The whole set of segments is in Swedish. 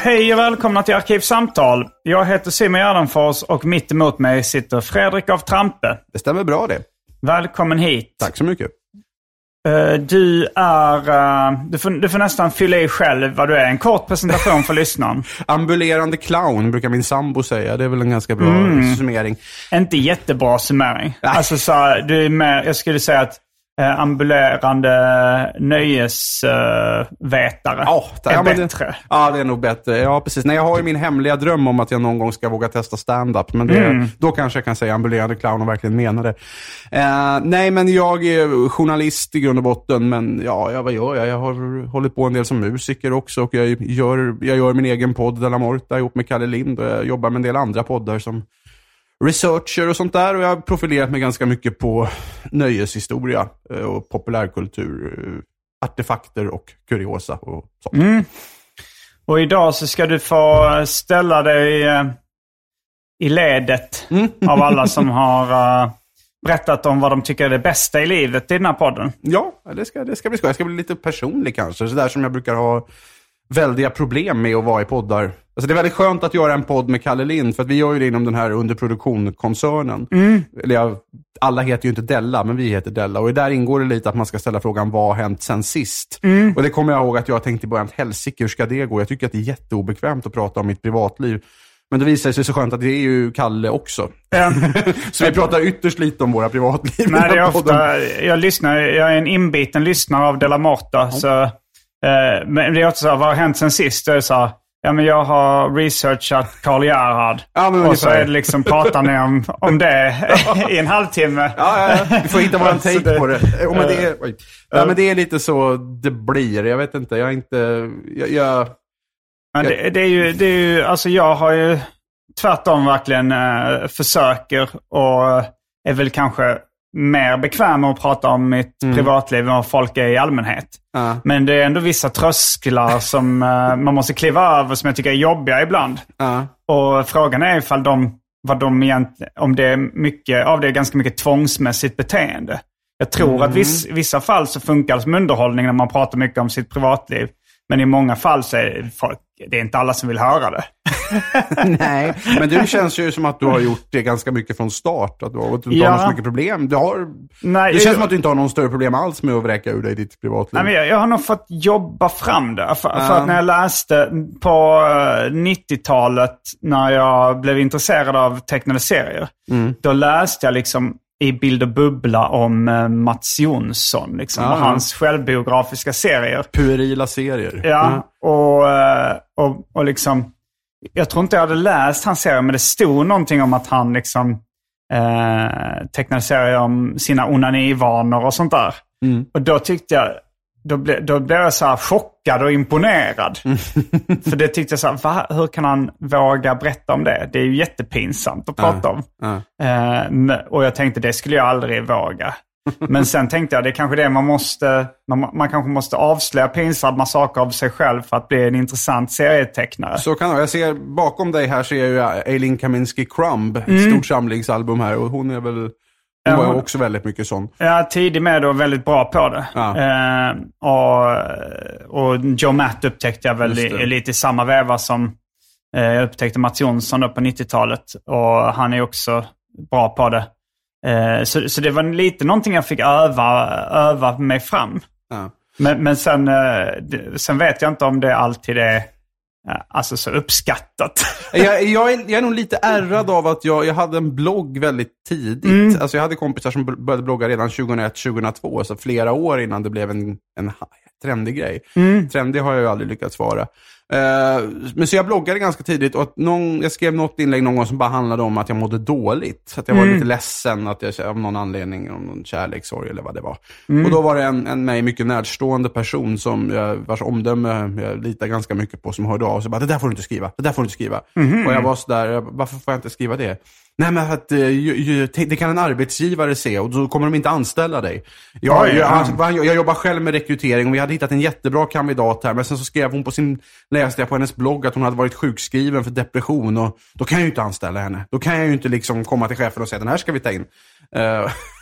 Hej och välkomna till Arkivsamtal. Jag heter Simon Gärdenfors och mitt emot mig sitter Fredrik af Trampe. Det stämmer bra det. Välkommen hit. Tack så mycket. Eh, Du är... eh, du, får, du får nästan fylla i själv vad du är. En kort presentation för lyssnaren. Ambulerande clown brukar min sambo säga. Det är väl en ganska bra Mm. summering. Inte jättebra summering. Alltså så, du är med, jag skulle säga att eh, ambulerande nöjesvetare Ja, är ja, bättre. Det, ja, det är nog bättre. Ja, precis. Nej, jag har ju min hemliga dröm om att jag någon gång ska våga testa stand-up. Men det, Mm. då kanske jag kan säga ambulerande clown och verkligen menar det. Eh, nej, men jag är journalist i grund och botten. Men ja, ja, vad gör jag? Jag har hållit på en del som musiker också. Och jag gör, jag gör min egen podd, Della Morta, ihop med Kalle Lind. Och jag jobbar med en del andra poddar som researcher och sånt där. Och jag har profilerat mig ganska mycket på nöjeshistoria eh, och populärkultur. eh, Artefakter och kuriosa och sånt. Mm. Och idag så ska du få ställa dig eh, i ledet Mm. av alla som har berättat om vad de tycker är det bästa i livet i den här podden. Ja, det ska, det ska bli skoj. Jag ska bli lite personlig kanske. Sådär som jag brukar ha väldiga problem med att vara i poddar. Alltså det är väldigt skönt att göra en podd med Kalle Lind, för att vi gör ju det inom den här underproduktion-koncernen. Eller jag, alla heter ju inte Della, men vi heter Della. Och där ingår det lite att man ska ställa frågan, vad har hänt sen sist? Och det kommer jag ihåg att jag tänkte i början, helsike, hur ska det gå? Jag tycker att det är jätteobekvämt att prata om mitt privatliv. Men det visar sig så skönt att det är ju Kalle också. Ja. Så vi pratar ytterst lite om våra privatliv Nej, det är ofta, jag lyssnar, jag är en inbiten lyssnare av Della Morta. Så, eh, men det är också så här, vad har hänt sen sist? Det är så här, ja men jag har researchat Karl Gerhard. Ja, men och så är det liksom, pratar ni om, om det i en halvtimme. Ja, ja. Du får hitta våran Så take det- på det. Oh, men det, är, oj. ja, men det är lite så det blir. Jag vet inte, jag är inte... Jag, jag, Men det, det är ju, det är ju, alltså jag har ju tvärtom verkligen eh, försöker och är väl kanske mer bekväm med att prata om mitt privatliv än vad folk är i allmänhet. Ja. Men det är ändå vissa trösklar som eh, man måste kliva över som jag tycker är jobbiga ibland. ja. Och frågan är ifall de, vad de egentligen, om det är mycket av det är ganska mycket tvångsmässigt beteende. Jag tror att viss, i vissa fall så funkar det som underhållning när man pratar mycket om sitt privatliv. Men i många fall så är det folk, det är inte alla som vill höra det. Nej, men du känns ju som att du har gjort det ganska mycket från start. Att du, har, att du inte Ja. har så mycket problem. Du har, Nej, det känns jag- som att du inte har någon större problem alls med att vräka ur dig ditt privatliv. Nej, men jag, jag har nog fått jobba fram det. För, för att när jag läste på eh, 90-talet, när jag blev intresserad av tecknade serier, Mm. då läste jag liksom i Bild och bubbla om eh, Mats Jonsson. Liksom, Ja. och hans självbiografiska serier. Puerila serier. Ja, och, eh, och, och liksom... Jag tror inte jag hade läst hans serie, men det stod någonting om att han liksom eh, tecknade serier om sina onanivanor och sånt där. Och då tyckte jag, då, ble, då blev jag så här chockad och imponerad. För det tyckte jag så här, va? hur kan han våga berätta om det? Det är ju jättepinsamt att prata om. M- och jag tänkte det skulle jag aldrig våga. Men sen tänkte jag det är kanske det man måste, man, man kanske måste avslöja pinsamma saker av sig själv för att bli en intressant serietecknare. Så kan det. Jag ser bakom dig här ser jag ju Eileen Kaminsky Crumb. Mm. Ett stort samlingsalbum här och hon är väl Hon Ja, var ju också väldigt mycket sån. Är tidig med och väldigt bra på det. Ja. Eh, och, och Joe Matt upptäckte jag väl lite i samma veva som eh, jag upptäckte Mats Jonsson på 90-talet. Och han är också bra på det. Eh, så, så det var lite någonting jag fick öva, öva mig fram. Ja. Men, men sen, eh, sen vet jag inte om det alltid är alltså, så uppskattat. Jag, jag, är, jag är nog lite ärrad av att jag, jag hade en blogg väldigt tidigt. Alltså jag hade kompisar som började blogga redan 2001-2002, så flera år innan det blev en, en trendig grej. Trendig har jag ju aldrig lyckats vara. Eh, men så jag bloggade ganska tidigt och någon, jag skrev något inlägg någon gång som bara handlade om att jag mådde dåligt. Att jag var lite ledsen att jag, av någon anledning, om någon kärlekssorg eller vad det var. Och då var det en, en mig mycket närstående person som jag, vars omdöme jag litar ganska mycket på som hörde av sig. Bara, det där får du inte skriva, det där får du inte skriva. Och jag var sådär, varför får jag inte skriva det? Nej men att eh, det kan en arbetsgivare se och då kommer de inte anställa dig. Jag, Oj, jag, jag, jobbar själv med rekrytering och vi hade hittat en jättebra kandidat här. Men sen så skrev hon på sin, läste jag på hennes blogg att hon hade varit sjukskriven för depression. Och då kan jag ju inte anställa henne. Då kan jag ju inte liksom komma till chefen och säga den här ska vi ta in. Eh,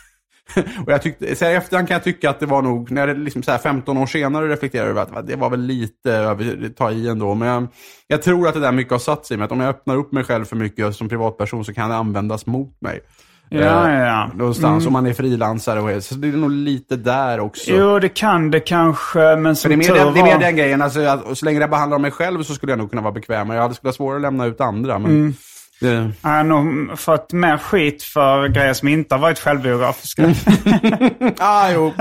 och jag tyckte, så här, i efterhand kan jag tycka att det var nog, när jag liksom så här 15 år senare reflekterar över att det var väl lite över, ta i ändå. Men jag, jag tror att det där mycket har satt sig mig. Att om jag öppnar upp mig själv för mycket som privatperson så kan det användas mot mig. Ja, Eh, ja, ja. Någonstans, om man är frilansare och är, så det är nog lite där också. Jo, det kan det kanske, men som det, är mer, tur den, det är mer var- den grejen, alltså, att, så länge det bara handlar om mig själv så skulle jag nog kunna vara bekvämare. Jag hade skulle ha svårare att lämna ut andra. Men, Mm. Det, Jag har fått mer skit för grejer som inte har varit självbiografiska. ah, jo,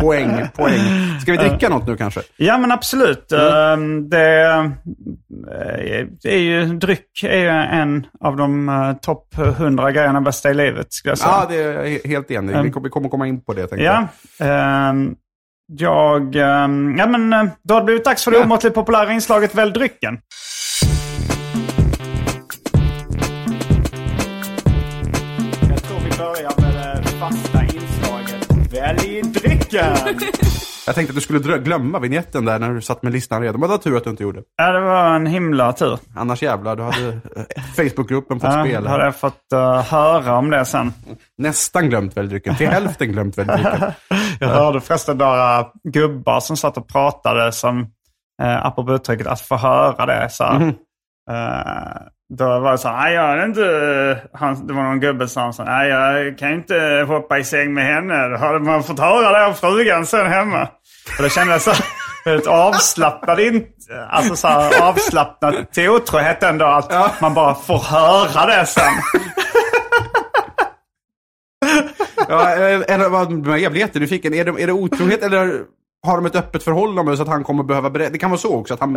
poäng, poäng. Ska vi dricka något nu kanske? Ja, men absolut. Ehm, Det, eh, det är ju, dryck är ju en av de eh, topp 100 grejerna bästa i livet, skulle jag säga. Ja, det är jag helt enig. Vi kommer, vi kommer komma in på det, tänkte jag. Ja. jag... ehm, ja, men eh, då har det blivit dags för det Ja. omåttligt populära inslaget Välj drycken. Välj drycken. Jag tänkte att du skulle glömma vignetten där när du satt med listan redan. Men det var tur att du inte gjorde. ja, det var en himla tur. Annars jävlar, du hade eh, Facebookgruppen fått Ja, spela. då hade jag fått eh, höra om det sen. Nästan glömt väl drycken. Till hälften glömt väl drycken. Jag hörde förresten några gubbar som satt och pratade som, eh, apropå uttrycket, att få höra det. Så, här. eh, då var det så "Nej, jag är inte, han, det var någon gubbe som sa, nej jag kan inte hoppa i säng med henne. Då hade man fått höra det av frugan sen hemma. Och då kände jag så här, väldigt avslappnad, alltså så här, avslappnad till otrohet ändå. Att man bara får höra det sen. Ja, eller vad, jag blir jättenyfiken. Är det, är det otrohet eller har de ett öppet förhållande så att han kommer behöva berätta? Det kan vara så också. Att han,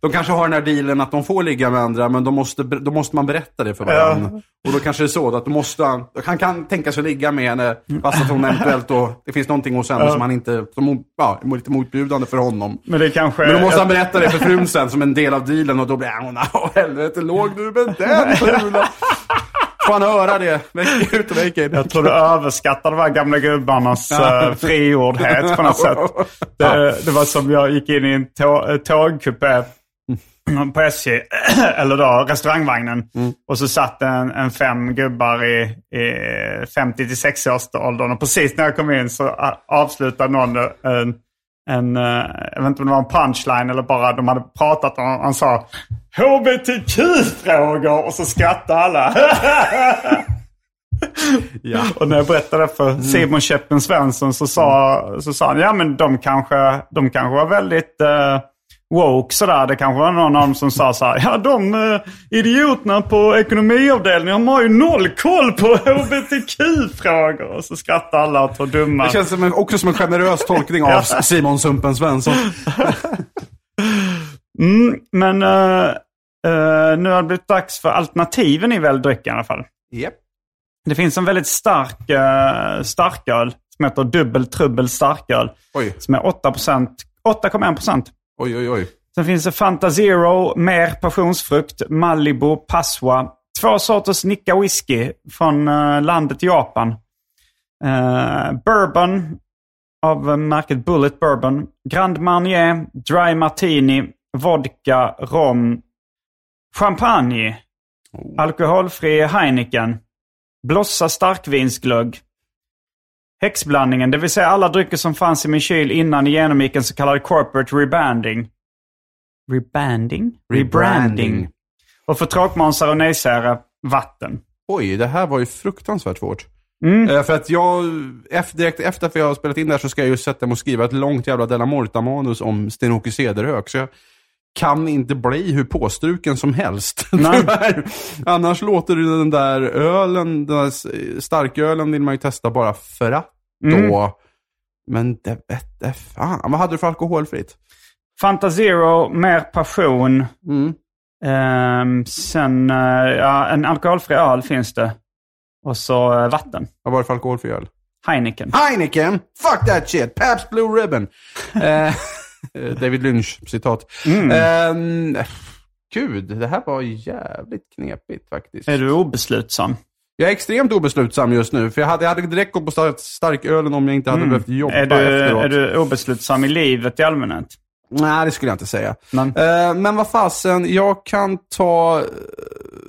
De kanske har den här dealen att de får ligga med andra, men då måste, då måste man berätta det för varandra. Och då kanske det är så att då måste han, han kan tänka sig ligga med henne, fast att hon eventuellt då, det finns någonting hos henne som han inte, som ja, är lite motbjudande för honom. Men det kanske... Men då måste han berätta det för frun sen som en del av dealen och då blir hon, åh helvete, låg du med den frulen? Får han höra det? Vecka ut och vecka in. Jag tror du överskattar de här gamla gubbarnas uh, frigjordhet på något sätt. Det, det var som jag gick in i en tå, eh, tågkupé på SJ, eller då restaurangvagnen. Och så satt en, en fem gubbar i, i 50 till 60-årsåldern. Och precis när jag kom in så avslutade någon en, en, eh, jag vet inte om det var en punchline eller bara de hade pratat och han, han sa HBTQ-frågor och så skrattade alla. Ja. Och när jag berättade för Simon Käppen Svensson så sa, så sa han ja men de kanske, de kanske var väldigt eh, woke sådär. Det kanske var någon av dem som sa så här, ja de eh, idioterna på ekonomiavdelningen de har ju noll koll på HBTQ-frågor. Och så skrattar alla och tar dumma. Det känns som en, också som en generös tolkning av Simon Sumpen Svensson. Mm, men eh, eh, nu har det blivit dags för alternativen i Välj dryck i alla fall. Yep. Det finns en väldigt stark uh, starköl som heter Dubbel Trubbel Starköl. Oj, Som är 8%, 8,1 procent. Oj, oj, oj. Sen finns det Fanta Zero, mer passionsfrukt, Malibu, Passoa. Två sorters Nicka whisky från eh, landet Japan. Eh, bourbon av märket Bullet Bourbon. Grand Marnier, Dry Martini, vodka, rom, champagne. Alkoholfri Heineken. Blossa starkvinsglögg. Häxblandningen, det vill säga alla drycker som fanns i min kyl innan genomgick en så kallad corporate rebanding. Rebanding? Rebranding. Och för tråkmånsar och nejsägare, vatten. Oj, det här var ju fruktansvärt svårt. Mm. Eh, för att jag, direkt efter att jag har spelat in det här så ska jag ju sätta mig och skriva ett långt jävla Della Morta-manus om Sten-Åke Cederhök. Så jag kan inte bli hur påstruken som helst. Nej. Annars låter det den där ölen, den där starkölen vill man ju testa bara för att Mm. då. Men det vette fan. Vad hade du för alkoholfritt? Fanta Zero, mer passion. Mm. Ehm, sen, eh, ja, en alkoholfri öl finns det. Och så eh, vatten. Vad var det för alkoholfri öl? Heineken. Heineken, fuck that shit, Pabst Blue Ribbon. Eh, David Lynch-citat. Mm. gud, det här var jävligt knepigt faktiskt. Är du obeslutsam? Jag är extremt obeslutsam just nu, för jag hade, jag hade direkt gått på stark, starkölen om jag inte hade behövt jobba Mm. Är du, efteråt. är du obeslutsam i livet i allmänhet? Nej, det skulle jag inte säga. Men, Eh, men vad fasen, jag kan ta eh,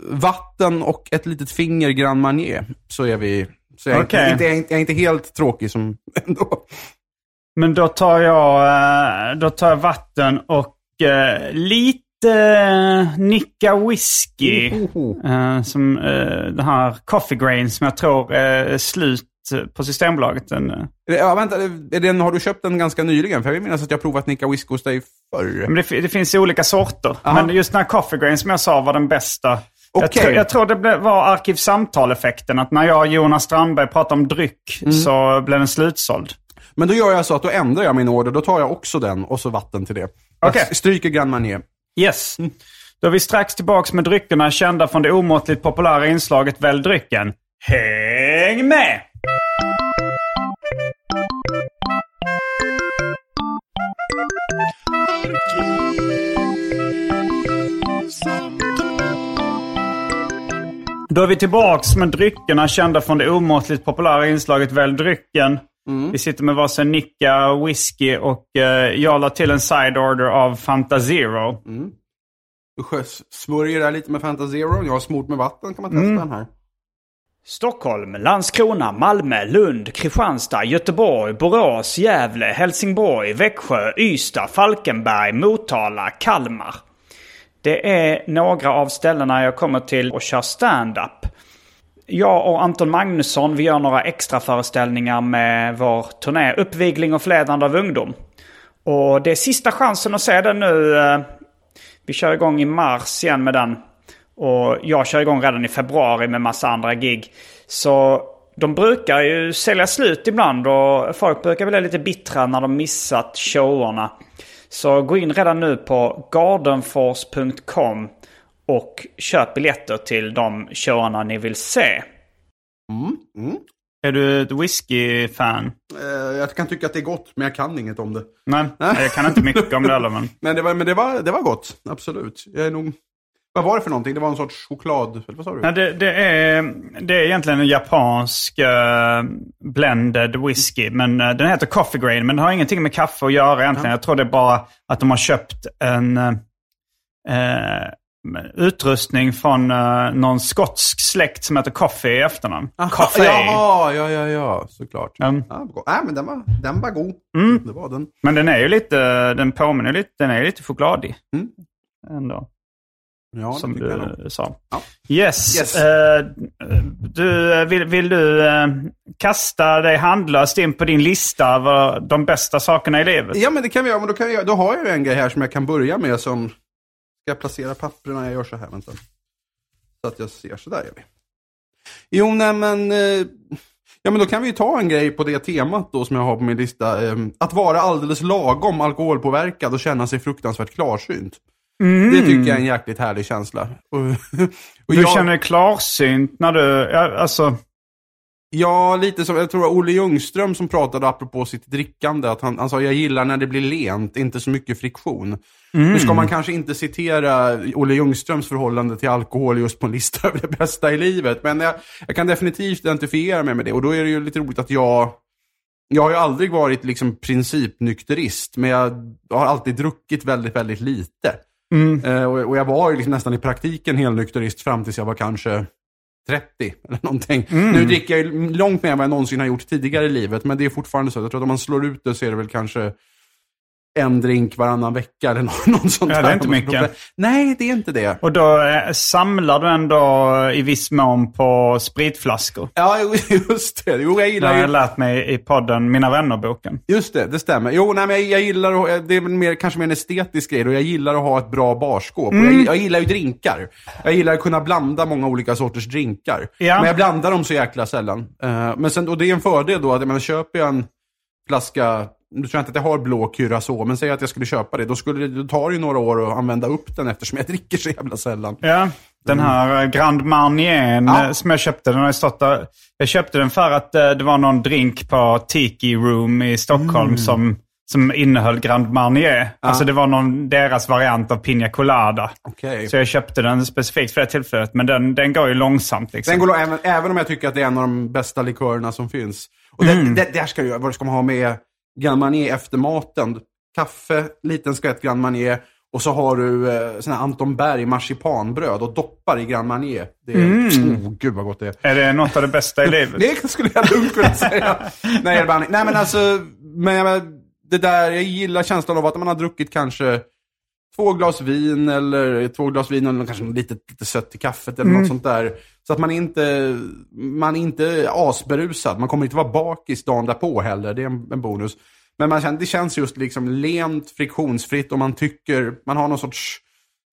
vatten och ett litet finger Grand Marnier. Så är vi... Så jag, är Okej. inte, jag, är inte, jag är inte helt tråkig som ändå. Men då tar jag, eh, då tar jag vatten och eh, lite eh, Nicka Whisky. Som den här Coffee Grain som jag tror är slut på Systembolaget. Den, Ja, vänta, den, har du köpt den ganska nyligen? För jag vill minnas att jag provat Nicka Whisky hos dig förr. Men det, det finns olika sorter. Aha. Men just den här Coffee Grain som jag sa var den bästa. Jag, Okej. tror, jag tror det var Arkivsamtal-effekten. Att när jag och Jonas Strandberg pratade om dryck Mm. så blev den slutsåld. Men då gör jag så att då ändrar jag min order. Då tar jag också den och så vatten till det. Jag stryker Grand Marnier. Yes. Då är vi strax tillbaks med dryckerna kända från det omåttligt populära inslaget Välj drycken. Häng med! Då är vi tillbaks med dryckerna kända från det omåttligt populära inslaget Välj drycken. Vi sitter med varsin Nicka whisky och eh, jag la till en side order av Fanta Zero. Du sjös- smörjer där lite med Fanta Zero. Jag har smort med vatten. Kan man testa Mm. den här? Stockholm, Landskrona, Malmö, Lund, Kristianstad, Göteborg, Borås, Gävle, Helsingborg, Växjö, Ystad, Falkenberg, Motala, Kalmar. Det är några av ställena jag kommer till och kör stand-up. Jag och Anton Magnusson vi gör några extra föreställningar med vår turné Uppvigling och förledande av ungdom. Och det är sista chansen att se den nu. Eh, vi kör igång i mars igen med den. Och jag kör igång redan i februari med massa andra gig. Så de brukar ju sälja slut ibland och folk brukar bli lite bittra när de missat showerna. Så gå in redan nu på gardenforce.com och köp biljetter till de showerna ni vill se. Är du ett whisky-fan? Eh, jag kan tycka att det är gott, men jag kan inget om det. Nej, jag kan inte mycket om det heller. Men... Men det var, men det var, det var gott, absolut. Jag är nog... Vad var det för någonting? Det var en sorts choklad... Eller vad sa du? Ja, det, det, är, det är egentligen en japansk eh, blended whisky. Men eh, den heter Coffee Grain. Men den har ingenting med kaffe att göra egentligen. Jag tror det är bara att de har köpt en eh, utrustning från eh, någon skotsk släkt som heter Coffee i efternamn. Coffee. Jaha, ja, ja, ja, såklart. Mm. Ja. Nej, men den var, den var god. Det var den. Men den är ju lite, den påminner lite, den är ju lite chokladig. Mm. Ändå. Ja, som jag du sa. Ja. Yes. Yes. Eh, du, vill, vill du eh, kasta dig handlöst in på din lista över de bästa sakerna i livet? Ja, men det kan vi göra. Men då, kan göra- då har jag en grej här som jag kan börja med som... Ska jag placera papperna? Jag gör så här, vänta. Så att jag ser, så där gör vi. Jo, nej men... Eh, ja, men då kan vi ju ta en grej på det temat då som jag har på min lista. Eh, att vara alldeles lagom alkoholpåverkad och känna sig fruktansvärt klarsynt. Det tycker jag är en jäkligt härlig känsla. Och, och Du jag- känner dig klarsynt när du... Ja, alltså, Ja, lite som, jag tror Olle Ljungström som pratade apropå sitt drickande. Att han, han sa, jag gillar när det blir lent, inte så mycket friktion. Nu ska man kanske inte citera Olle Ljungströms förhållande till alkohol just på en lista över det bästa i livet. Men jag, jag kan definitivt identifiera mig med det. Och då är det ju lite roligt att jag, jag har ju aldrig varit liksom principnykterist. Men jag har alltid druckit väldigt, väldigt lite. Eh, och, och jag var ju liksom nästan i praktiken helnykterist fram tills jag var kanske 30 eller någonting. Mm. Nu dricker jag ju långt mer än vad jag någonsin har gjort tidigare i livet, men det är fortfarande så. Jag tror att om man slår ut det så är det väl kanske en drink varannan vecka eller något, något sånt Ja, det är inte mycket. Nej, det är inte det. Och då eh, samlar du ändå i viss mån på spritflaskor. Ja, just det. Jo, jag Det gillar har ju... jag lärt mig i podden Mina vänner-boken. Just det, det stämmer. Jo, nej, men jag, jag gillar att, det är mer, kanske mer en estetisk grej och jag gillar att ha ett bra barskåp. Mm. jag, jag gillar ju drinkar. Jag gillar att kunna blanda många olika sorters drinkar. Ja. Men jag blandar dem så jäkla sällan. Eh, men sen, och det är en fördel då att jag menar, köper jag en flaska, nu tror jag inte att jag har blå Curacao, men säg att jag skulle köpa det, då, skulle det, då tar det ju några år att använda upp den eftersom jag dricker så jävla sällan. Ja, den här eh, Grand Marnier Mm. Ja. eh, som jag köpte, den har stått där. Jag köpte den för att eh, det var någon drink på Tiki Room i Stockholm Mm. som, som innehöll Grand Marnier. Alltså det var någon, deras variant av Pina Colada. Okej. Så jag köpte den specifikt för det tillfället. Men den, den går ju långsamt liksom. Den går, även, även om jag tycker att det är en av de bästa likörerna som finns. Och det, det, där ska ju, vad ska man ha med Grand Marnier efter maten? Kaffe, liten skvätt Grand Marnier och så har du eh, sån här Anton Berg marsipanbröd och doppar i Grand Marnier. Det är, oh, gud vad gott det är. Är det något av det bästa i livet? Det skulle jag lugnt kunna säga. Nej, bara- nej men alltså, men, det där, jag gillar känslan av att man har druckit kanske två glas vin eller två glas vin och kanske lite, lite sött i kaffet eller något sånt där. Så att man inte, man är inte asberusad. Man kommer inte vara bakis dagen därpå heller. Det är en, en bonus. Men man känner, det känns just liksom lent, friktionsfritt och man tycker, man har någon sorts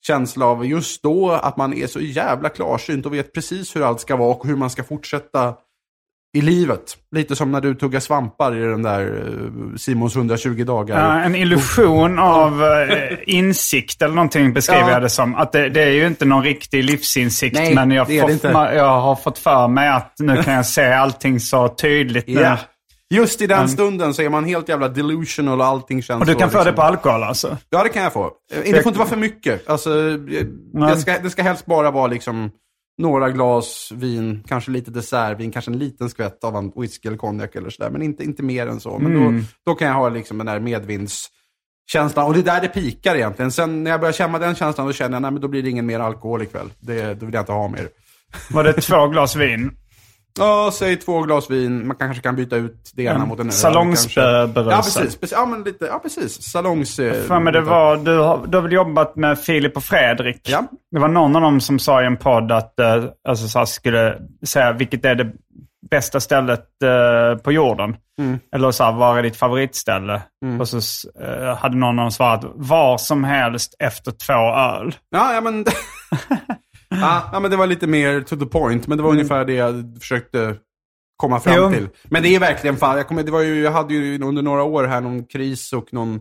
känsla av just då att man är så jävla klarsynt och vet precis hur allt ska vara och hur man ska fortsätta i livet. Lite som när du tuggar svampar i den där eh, Simons 120 dagar. Ja, en illusion av eh, insikt eller någonting beskriver Ja. jag det som. Att det, det är ju inte någon riktig livsinsikt. Nej, men jag, det får, det jag har fått för mig att nu kan jag se allting så tydligt. Ja. Just i den stunden så är man helt jävla delusional och allting känns Och du kan få det liksom- på alkohol alltså? Ja, det kan jag få. Eh, Det får inte vara för mycket. Alltså, det, ska, det ska helst bara vara liksom några glas vin, kanske lite dessertvin, kanske en liten skvätt av en whisky eller konjak eller sådär. Men inte, inte mer än så. Men Mm. då, då kan jag ha liksom den där medvindskänslan. Och det är där det pikar egentligen. Sen när jag börjar känna den känslan, då känner jag, nej men då blir det ingen mer alkohol ikväll. Det, då vill jag inte ha mer. Var det två glas vin? Ja, säg två glas vin. Man kanske kan byta ut det ena mot en öl. kanske. Salongsberusad. Ja, precis. precis. Ja, men lite, ja, precis. Salongs... eh, För mig det var, du har, du har väl jobbat med Filip och Fredrik? Ja. Det var någon av dem som sa i en podd att, eh, alltså så skulle säga vilket är det bästa stället eh, på jorden. Mm. Eller så här, var är ditt favoritställe? Och så eh, hade någon av dem svarat var som helst efter två öl. Ja, ja men... ja, ja, men det var lite mer to the point. Men det var ungefär det jag försökte komma fram Jo. till. Men det är verkligen fan, jag, kommer, det var ju, jag hade ju under några år här någon kris och någon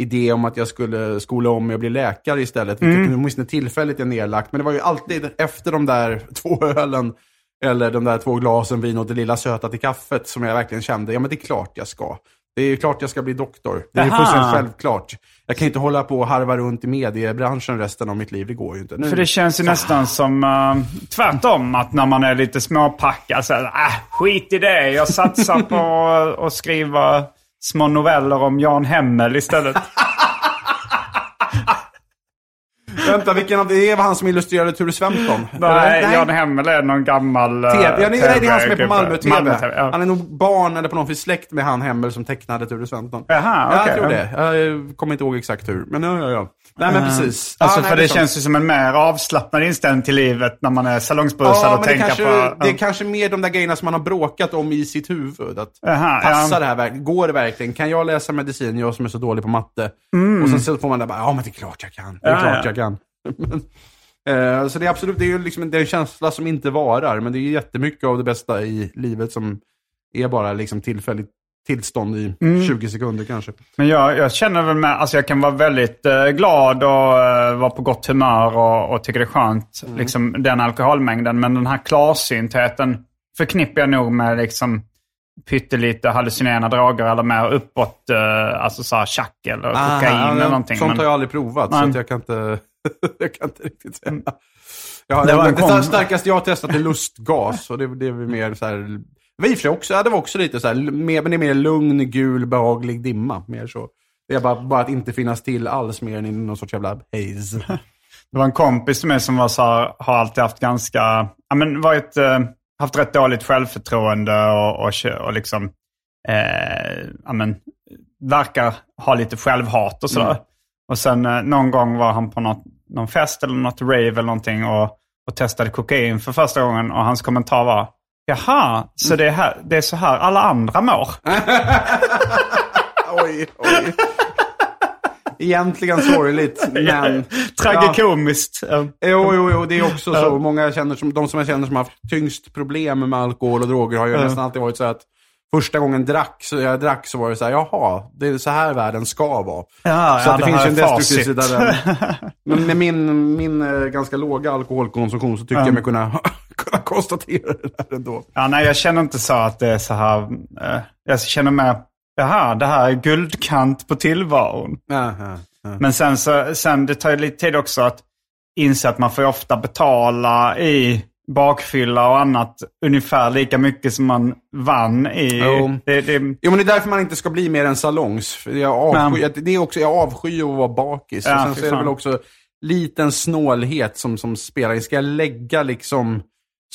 idé om att jag skulle skola om mig och bli läkare istället. Vilket Mm. åtminstone tillfälligt är nedlagt. Men det var ju alltid efter de där två ölen eller de där två glasen vin och det lilla söta till kaffet som jag verkligen kände, ja men det är klart jag ska. Det är klart jag ska bli doktor. Det är Aha. fullständigt självklart. Jag kan inte hålla på och harva runt i mediebranschen resten av mitt liv. Det går ju inte. Nu, För det känns ju nästan som uh, tvärtom. Att när man är lite småpackad så här, äh, skit i det. Jag satsar på att skriva små noveller om Jan Hemmel istället. Vänta, vilken av det är han som illustrerade Ture Sventon? Nej? Jan Hemmel är någon gammal uh, TV. Ja, nej, nej, det är han som är på Malmö TV. Malmö-TV, ja. Han är nog barn eller på något vis släkt med han Hemmel som tecknade Ture Sventon. Jaha, Ja, okej. jag tror det. Jag kommer inte ihåg exakt hur. Men ja, ja, ja. Nej, men precis. Alltså ja, nej, för det är sant. känns ju som en mer avslappnad inställning till livet när man är salongsberusad Ja, och det, tänker kanske, på... det är kanske mer de där grejerna som man har bråkat om i sitt huvud. Att Jaha, passar ja. det här verkligen? Går det verkligen? Kan jag läsa medicin, jag som är så dålig på matte? Och sen så får man där bara, ja men det är klart jag kan. Det är Mm. Ja, klart ja. jag kan. Eh, så det är absolut, det är ju liksom en, det är en känsla som inte varar. Men det är ju jättemycket av det bästa i livet som är bara liksom tillfälligt tillstånd i Mm. 20 sekunder kanske. Men jag, jag känner väl med, alltså jag kan vara väldigt eh, glad och eh, vara på gott humör och, och tycker det är skönt, Mm. liksom den alkoholmängden. Men den här klarsyntheten förknippar jag nog med liksom pyttelite hallucinerande droger eller mer uppåt, eh, alltså så här tjack eller kokain Ah, eller någonting. Sånt Men- har jag aldrig provat, så Nej. att jag kan inte, jag kan inte riktigt säga. Jag har, Det var kom- starkaste jag har testat är lustgas. Och det, det är mer så här... Det var i och för sig också, ja, det var också lite så här, mer, men det är mer lugn, gul, behaglig dimma. Mer så. Det är bara, bara att inte finnas till alls mer än i någon sorts jävla haze. Det var en kompis till mig som var så här, har alltid haft ganska ja, men varit, eh, haft rätt dåligt självförtroende och, och, och liksom, eh, ja, men, verkar ha lite självhat och sådär. Och sen eh, någon gång var han på något, någon fest eller något rave eller någonting och, och testade kokain för första gången och hans kommentar var Jaha, så det är, här, det är så här alla andra mår? oj, oj. Egentligen sorgligt, men... Tragikomiskt. Ja. Jo, jo, jo, det är också så. Många jag känner som, de som jag känner som har haft tyngst problem med alkohol och droger har ju nästan alltid varit så att första gången drack, så jag drack så var det så här, jaha, det är så här världen ska vara. Ja, så ja, det, det finns ju en destruktiv sida där. Men med min, min eh, ganska låga alkoholkonsumtion så tycker jag mig kunna, kunna konstatera det där ändå. Ja, nej, jag känner inte så att det är så här. Eh, jag känner mer, jaha, det här är guldkant på tillvaron. Ja, ja. Men sen, så, sen det tar ju lite tid också att inse att man får ofta betala i bakfylla och annat ungefär lika mycket som man vann i... Jo. Det, det, Jo, men det är därför man inte ska bli mer än salongs. Jag avskyr, Men- det är också, jag avskyr att vara bakis. Ja, och sen så är det väl också liten snålhet som, som spelar. Ska jag lägga liksom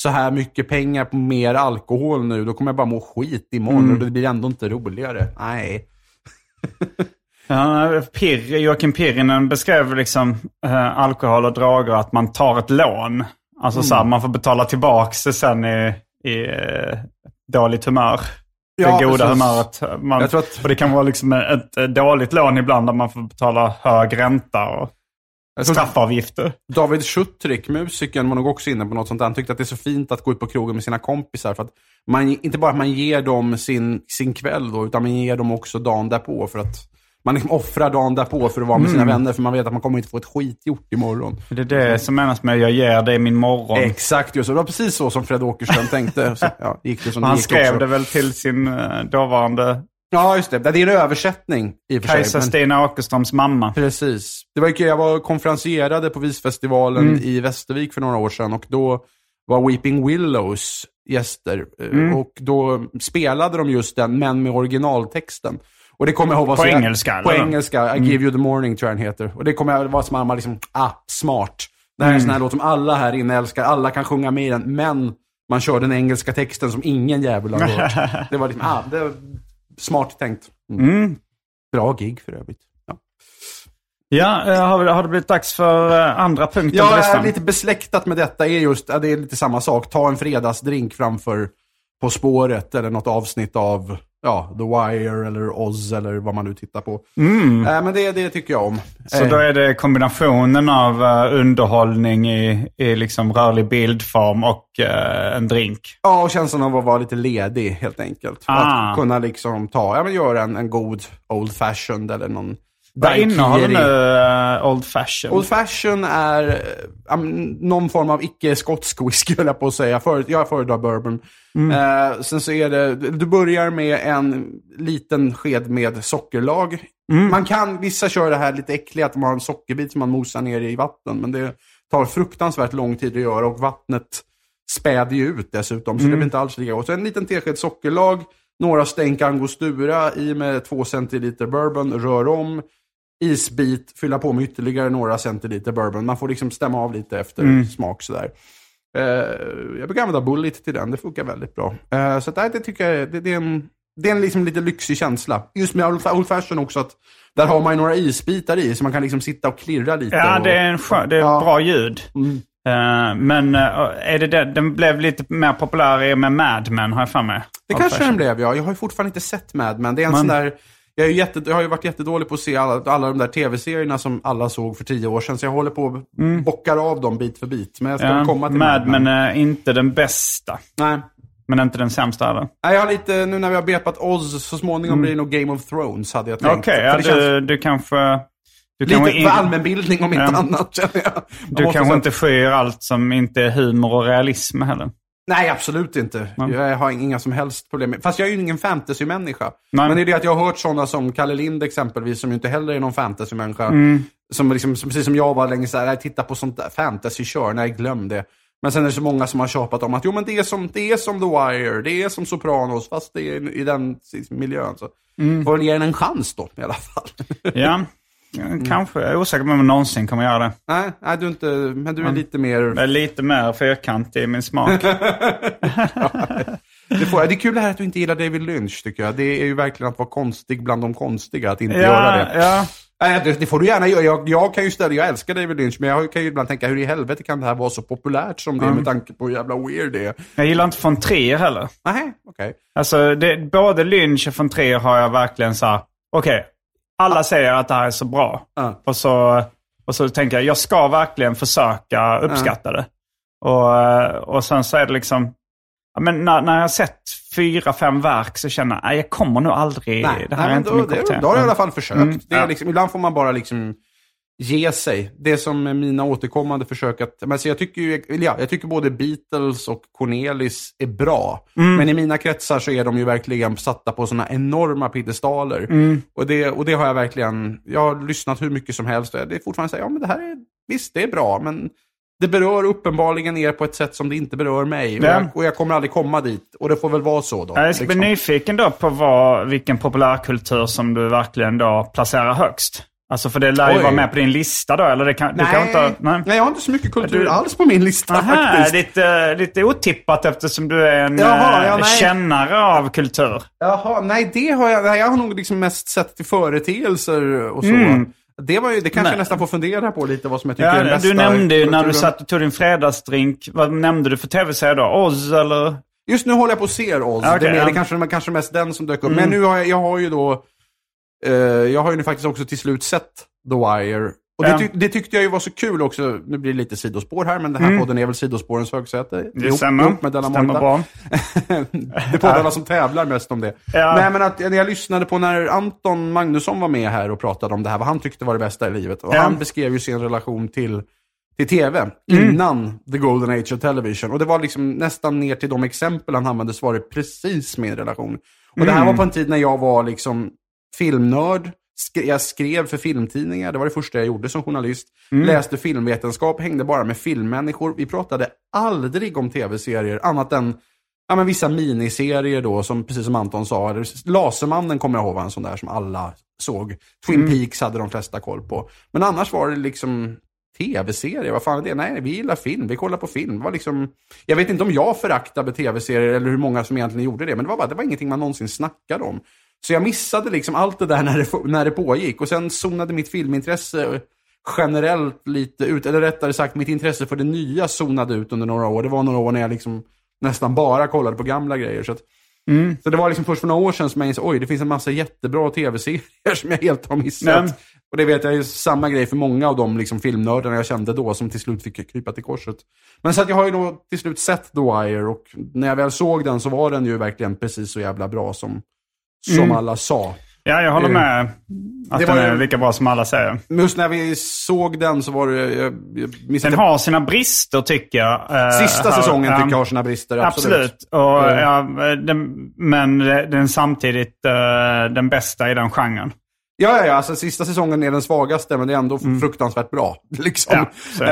så här mycket pengar på mer alkohol nu, då kommer jag bara må skit imorgon Mm. och det blir ändå inte roligare. Nej. ja, Pir, Joakim Pirinen beskrev liksom eh, alkohol och droger att man tar ett lån. Alltså så här, man får betala tillbaka det sen i, i eh, dåligt humör. Ja, det goda precis. humöret. Man, att- Och det kan vara liksom ett, dåligt lån ibland där man får betala hög ränta och Jag straffavgifter. David Schuttrick, musikern, var nog också inne på något sånt där. Han tyckte att det är så fint att gå ut på krogen med sina kompisar. För att man, inte bara att man ger dem sin, sin kväll då, utan man ger dem också dagen därpå. För att man liksom offrar dagen därpå för att vara med Mm. sina vänner. För man vet att man kommer inte få ett skit gjort imorgon. Det är det som menas med jag ger dig min morgon. Exakt, just så. Det var precis så som Fred Åkerström tänkte. Så, ja, gick det som det Han gick skrev också. det väl till sin eh, dåvarande Ja, just det. Det är en översättning i och för sig. Kajsa men- Stina Åkerströms mamma. Precis. Det var ju jag var konferencierade på Visfestivalen Mm. i Västervik för några år sedan och då var Weeping Willows gäster. Eh, Mm. Och då spelade de just den, men med originaltexten. Och det kommer jag ihåg var På jag- engelska, På eller? Mm. engelska. I give you the morning tror jag den heter. Och det kommer jag vara som mamma liksom, ah, smart. Det här är en Mm. sån här låt som alla här inne älskar. Alla kan sjunga med i den, men man kör den engelska texten som ingen jävel har hört. det var liksom, ah, det var smart tänkt. Mm. Bra gig för övrigt. Ja. Ja, eh, har, har det blivit dags för eh, andra punkten på Ja, listan? lite besläktat med detta är just, det är lite samma sak. Ta en fredagsdrink framför På spåret eller något avsnitt av ja, The Wire eller Oz eller vad man nu tittar på. Äh, men det, det tycker jag om. Så Eh, då är det kombinationen av eh, underhållning i, i liksom rörlig bildform och eh, en drink. Ja, och känslan av att vara lite ledig helt enkelt. Ah. Att kunna liksom ta, ja men göra en, en god Old Fashioned eller någon Vad innehåller nu eh, Old Fashion? Old Fashion är um, någon form av icke-skotsk whisky, höll jag på att säga. För, jag föredrar bourbon. Eh, sen så är det, du börjar med en liten sked med sockerlag. Man kan, vissa kör det här lite äckliga, att man har en sockerbit som man mosar ner i vatten. Men det tar fruktansvärt lång tid att göra och vattnet späder ju ut dessutom. Så det blir inte alls lika gott. Så en liten tesked sockerlag, några stänk angostura i med två centiliter bourbon, rör om isbit, fylla på med ytterligare några centiliter bourbon. Man får liksom stämma av lite efter smak sådär. Eh, jag brukar använda Bullet till den, det funkar väldigt bra. Eh, så att, det tycker jag det, det är en, det är en liksom lite lyxig känsla. Just med Old Fashion också, att där har man ju några isbitar i, så man kan liksom sitta och klirra lite. Ja, och, det är, en skön, det är Ja. bra ljud. Eh, men eh, är det det, den blev lite mer populär i och med Mad Men, har jag för mig. Det kanske den blev, ja. Jag har ju fortfarande inte sett Mad Men. Det är en Men- sån där... Jag, är jätte, jag har ju varit jättedålig på att se alla, alla de där tv-serierna som alla såg för tio år sedan. Så jag håller på och bockar av dem bit för bit. Men jag ska Mm. Ja, komma till Mad Men är inte den bästa. Nej. Men inte den sämsta heller. Nej, jag har lite, nu när vi har bepat Oz, så småningom blir det nog Game of Thrones hade jag tänkt. Mm. Okej, För ja, känns du, du kanske... Du lite kanske, för in, allmänbildning om inte Ja. annat känner jag. Jag du kanske säga- inte skyr allt som inte är humor och realism heller. Nej, absolut inte. Mm. Jag har inga som helst problem med Fast jag är ju ingen fantasy-människa. Men det är det att jag har hört sådana som Kalle Lind exempelvis, som ju inte heller är någon fantasy-människa. Mm. Som, liksom, som precis som jag var länge såhär, titta på sånt där fantasy-kör, nej glöm det. Men sen är det så många som har tjapat om att jo men det är som, det är som The Wire, det är som Sopranos, fast det är i den miljön. Så Mm. får väl ge den en chans då i alla fall. Ja. Kanske. Jag är osäker på om jag någonsin kommer göra det. Nej, nej du inte, men du är lite mer... Jag är lite mer fyrkantig i min smak. Det, får, det är kul det här att du inte gillar David Lynch tycker jag. Det är ju verkligen att vara konstig bland de konstiga, att inte ja, göra det. ja. Nej, det, det får du gärna göra. Jag, jag kan ju ställa, jag älskar David Lynch, men jag kan ju ibland tänka hur i helvete kan det här vara så populärt som det är med tanke på hur jävla weird det är. Jag gillar inte von Trier heller. Nej, okej. Alltså, det, både Lynch och von Trier har jag verkligen så här, okej, alla säger att det här är så bra. Och, så, och så tänker jag, jag ska verkligen försöka uppskatta det. Och, och sen så är det liksom, men när, när jag har sett fyra, fem verk så känner jag, nej jag kommer nog aldrig, Nej, det här nej, är inte då, min kopp då har du i alla Mm. fall försökt. Mm, det är ja. liksom, ibland får man bara liksom ge sig. Det som är mina återkommande försök att... Men så jag, tycker ju, ja, jag tycker både Beatles och Cornelis är bra. Mm. Men i mina kretsar så är de ju verkligen satta på sådana enorma piedestaler. Mm. Och, det, och det har jag verkligen... Jag har lyssnat hur mycket som helst. Och det är fortfarande så här, ja men det här är... Visst, det är bra, men... Det berör uppenbarligen er på ett sätt som det inte berör mig. Och, Ja. jag, och jag kommer aldrig komma dit. Och det får väl vara så då. Jag ska bli liksom. nyfiken då på vad, vilken populärkultur som du verkligen då placerar högst. Alltså för det lär ju vara med på din lista då, eller det kan, du kan Nej, inte... nej. jag har inte så mycket kultur Du- alls på min lista Aha, faktiskt. lite, lite otippat eftersom du är en Jaha, eh, ja, nej. kännare av kultur. Jaha, nej det har jag, nej, jag har nog liksom mest sett till företeelser och så. Mm. Det, var ju, det kanske Nej. jag nästan får fundera på lite vad som jag tycker är den Ja, bästa du nämnde ju när du satt och tog din fredagsdrink, vad nämnde du för tv-serie då? Oz eller? Just nu håller jag på att se Oz. Ja, okej, det, är mer, ja. det kanske, kanske mest den som dök upp. Mm. Men nu har jag, jag har ju då, eh, jag har ju nu faktiskt också till slut sett The Wire. Och det, tyck, det tyckte jag ju var så kul också. Nu blir det lite sidospår här, men den här podden är väl sidospårens högsäte. Mm. Det stämmer. ihop med Della Stämmer bra. det är poddarna som tävlar mest om det. Ja. Nej, men att när jag lyssnade på när Anton Magnusson var med här och pratade om det här, vad han tyckte var det bästa i livet. Och Ja. han beskrev ju sin relation till, till tv Mm. innan the golden age of television. Och det var liksom nästan ner till de exempel han använde så var det precis min relation. Och det här Mm. var på en tid när jag var liksom filmnörd. Sk- jag skrev för filmtidningar, det var det första jag gjorde som journalist. Mm. Läste filmvetenskap, hängde bara med filmmänniskor. Vi pratade aldrig om tv-serier, annat än ja, men vissa miniserier då, som, precis som Anton sa. Lasermannen kommer jag ihåg var en sån där som alla såg. Twin Peaks hade de flesta koll på. Men annars var det liksom tv-serier, vad fan är det? Nej, vi gillar film, vi kollar på film. Det var liksom, jag vet inte om jag föraktade tv-serier eller hur många som egentligen gjorde det, men det var, bara, det var ingenting man någonsin snackade om. Så jag missade liksom allt det där när det, när det pågick. Och sen zonade mitt filmintresse generellt lite ut, eller rättare sagt mitt intresse för det nya zonade ut under några år. Det var några år när jag liksom nästan bara kollade på gamla grejer. Så, att, så det var liksom först för några år sedan som jag insåg, oj det finns en massa jättebra tv-serier som jag helt har missat. Nej. Och det vet jag är samma grej för många av de liksom filmnördarna jag kände då som till slut fick krypa till korset. Men så att jag har ju då till slut sett The Wire och när jag väl såg den så var den ju verkligen precis så jävla bra som, som alla sa. Ja, jag håller Eh, med. Att det den är ju- lika bra som alla säger. Just när vi såg den så var det, jag, jag Den har sina brister tycker jag. Eh, sista här- säsongen ja. tycker jag har sina brister, absolut. Absolut. Och, Eh. ja, den, men den är samtidigt eh, den bästa i den genren. Ja, ja, ja. Alltså, sista säsongen är den svagaste, men det är ändå fruktansvärt bra. Liksom. Mm.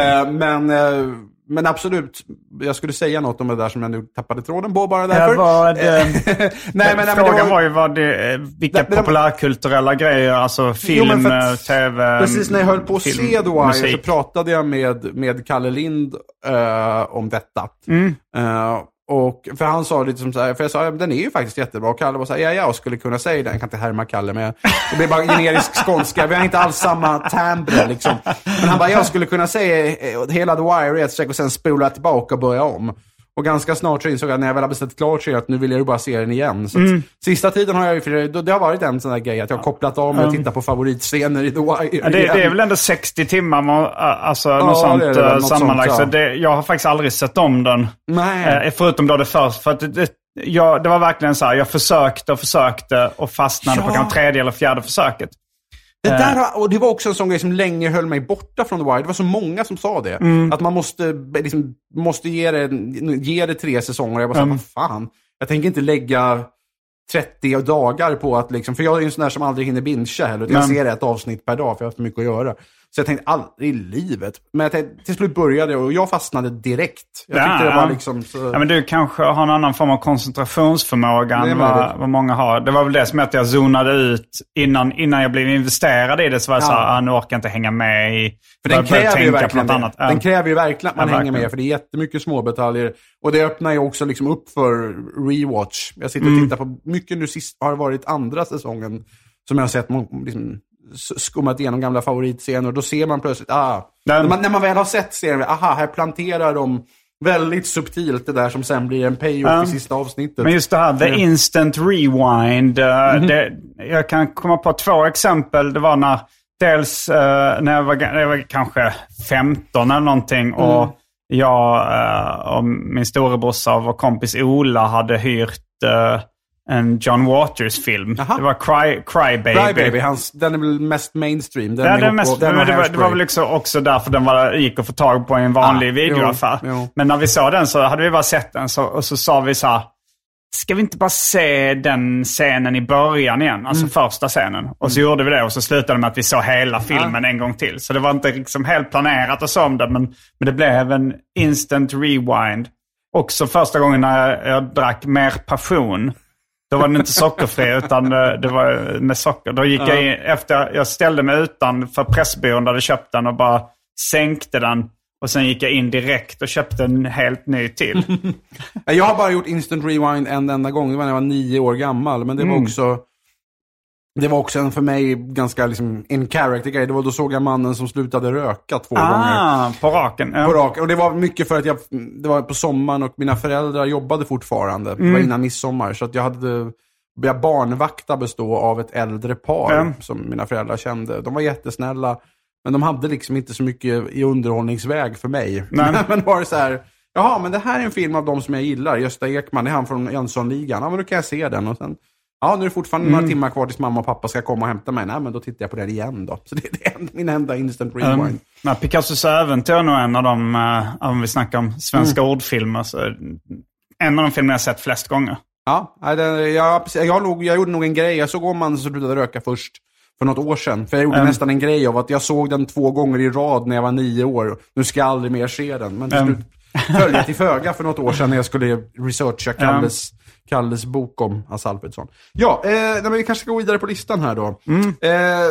Ja, men, eh, men absolut, jag skulle säga något om det där som jag nu tappade tråden på bara därför. Vad, eh, nej, men, nej, men Frågan det var ju vad det, eh, vilka men det- populärkulturella grejer, alltså film, Jo, men för att- eh, tv, Precis när jag höll på att film, se musik. så pratade jag med, med Kalle Lind eh, om detta. Mm. Eh, och, för han sa lite som så här, för jag sa, ja, den är ju faktiskt jättebra. Och Kalle var så här, ja, jag skulle kunna säga den. Jag kan inte härma Kalle, men det blir bara generisk skånska. Vi har inte alls samma timbre liksom. Men han bara, jag skulle kunna säga eh, hela The Wire i ett streck och sen spola tillbaka och börja om. Och ganska snart så insåg jag när jag väl har beställt klart så att nu vill jag ju bara se den igen. Så att, Sista tiden har jag ju, för det, har varit en sån där grej att jag har kopplat av mig och tittat på favoritscener i The Wire Ja, det, det är väl ändå 60 timmar, man- alltså något sånt det det eh, något sammanlagt. sånt, Så ja. det, jag har faktiskt aldrig sett om den. Nej. Eh, förutom då det först. För att det, det, jag, det var verkligen så här, jag försökte och försökte och fastnade Ja. på kanske tredje eller fjärde försöket. Det, Eh. där, har- och det var också en sån grej som länge höll mig borta från The Wire. Det var så många som sa det. Mm. Att man måste, liksom, måste ge, det, ge det tre säsonger. Jag bara, mm. vad fan. Jag tänker inte lägga 30 dagar på att, liksom, för jag är ju en sån där som aldrig hinner bingea heller. Jag ser ett avsnitt per dag för jag har för mycket att göra. Så jag tänkte aldrig i livet. Men jag tänkte, till slut började jag och jag fastnade direkt. Jag Ja, tyckte det ja. var liksom så... Ja, men du kanske har en annan form av koncentrationsförmåga än vad, vad många har. Det var väl det som att jag zonade ut innan, innan jag blev investerad i det. Så var jag så här, ah, nu orkar jag inte hänga med i... För den kräver ju verkligen det. annat. Ja. Den kräver ju verkligen att man Ja, hänger verkligen. med, för det är jättemycket smådetaljer. Och det öppnar ju också liksom upp för rewatch. Jag sitter och Mm. tittar på mycket nu sist, har det varit andra säsongen, som jag har sett liksom, skummat igenom gamla favoritscener. Och då ser man plötsligt, ah, när, man, när man väl har sett serien, aha, här planterar de väldigt subtilt det där som sen blir en payoff Ja. i sista avsnittet. Men just det här, the Mm. instant rewind. eh, Mhm. det, jag kan komma på två exempel. Det var när, dels eh, när jag var, jag var kanske 15 eller någonting. Mm. Och jag eh, och min storebrorsa och vår kompis Ola hade hyrt en John Waters-film. Jaha. Det var Cry, Cry Baby. Cry Baby, hans, den är väl mest mainstream. Den Ja, ihop- mest, den men och det, var, det var väl också, också därför den var, gick att få tag på i en vanlig Ah, videoaffär. jo, jo. Men när vi såg den så hade vi bara sett den så, och så sa vi så här. Ska vi inte bara se den scenen i början igen? Alltså Mm. första scenen. Och så gjorde vi det och så slutade det med att vi såg hela filmen en gång till. Så det var inte liksom helt planerat att se om det, men, men det blev en instant rewind. Också första gången när jag, jag drack mer passion. Då var den inte sockerfri utan det, det var med socker. Då gick jag in, efter jag ställde mig utanför Pressbyrån där jag hade köpt den och bara sänkte den. Och sen gick jag in direkt och köpte en helt ny till. Jag har bara gjort instant rewind en enda gång. Det var när jag var nio år gammal. Men det var Mm. också... Det var också en för mig ganska liksom in character grej. Det var då såg jag mannen som slutade röka två gånger. ah, på raken. Ja. På rak. Och det var mycket för att jag, det var på sommaren och mina föräldrar jobbade fortfarande. Det Mm. var innan midsommar. Så att jag hade, jag barnvakta bestå av ett äldre par Ja. som mina föräldrar kände. De var jättesnälla. Men de hade liksom inte så mycket i underhållningsväg för mig. Nej. men var det så här, jaha, men det här är en film av de som jag gillar. Gösta Ekman, det är han från Jönssonligan. Ja, men då kan jag se den. Och sen, ja, nu är det fortfarande Mm. några timmar kvar tills mamma och pappa ska komma och hämta mig. Nej, men då tittar jag på den igen då. Så det det är min enda instant rewind. Um, nej, Picassos äventyr är nog en av de, eh, om vi snackar om svenska Mm. ordfilmer, så en av de filmer jag sett flest gånger. Ja, det, jag, precis, jag, låg, jag gjorde nog en grej. Jag såg om man som slutade röka först för något år sedan. För jag gjorde Mm. nästan en grej av att jag såg den två gånger i rad när jag var nio år. Nu ska jag aldrig mer se den. Men till Mm. slut föll jag till föga för något år sedan när jag skulle researcha Kalles, Kalles bok om Hasse Alfredson. Ja, eh, nej, men vi kanske ska gå vidare på listan här då. Mm. Eh,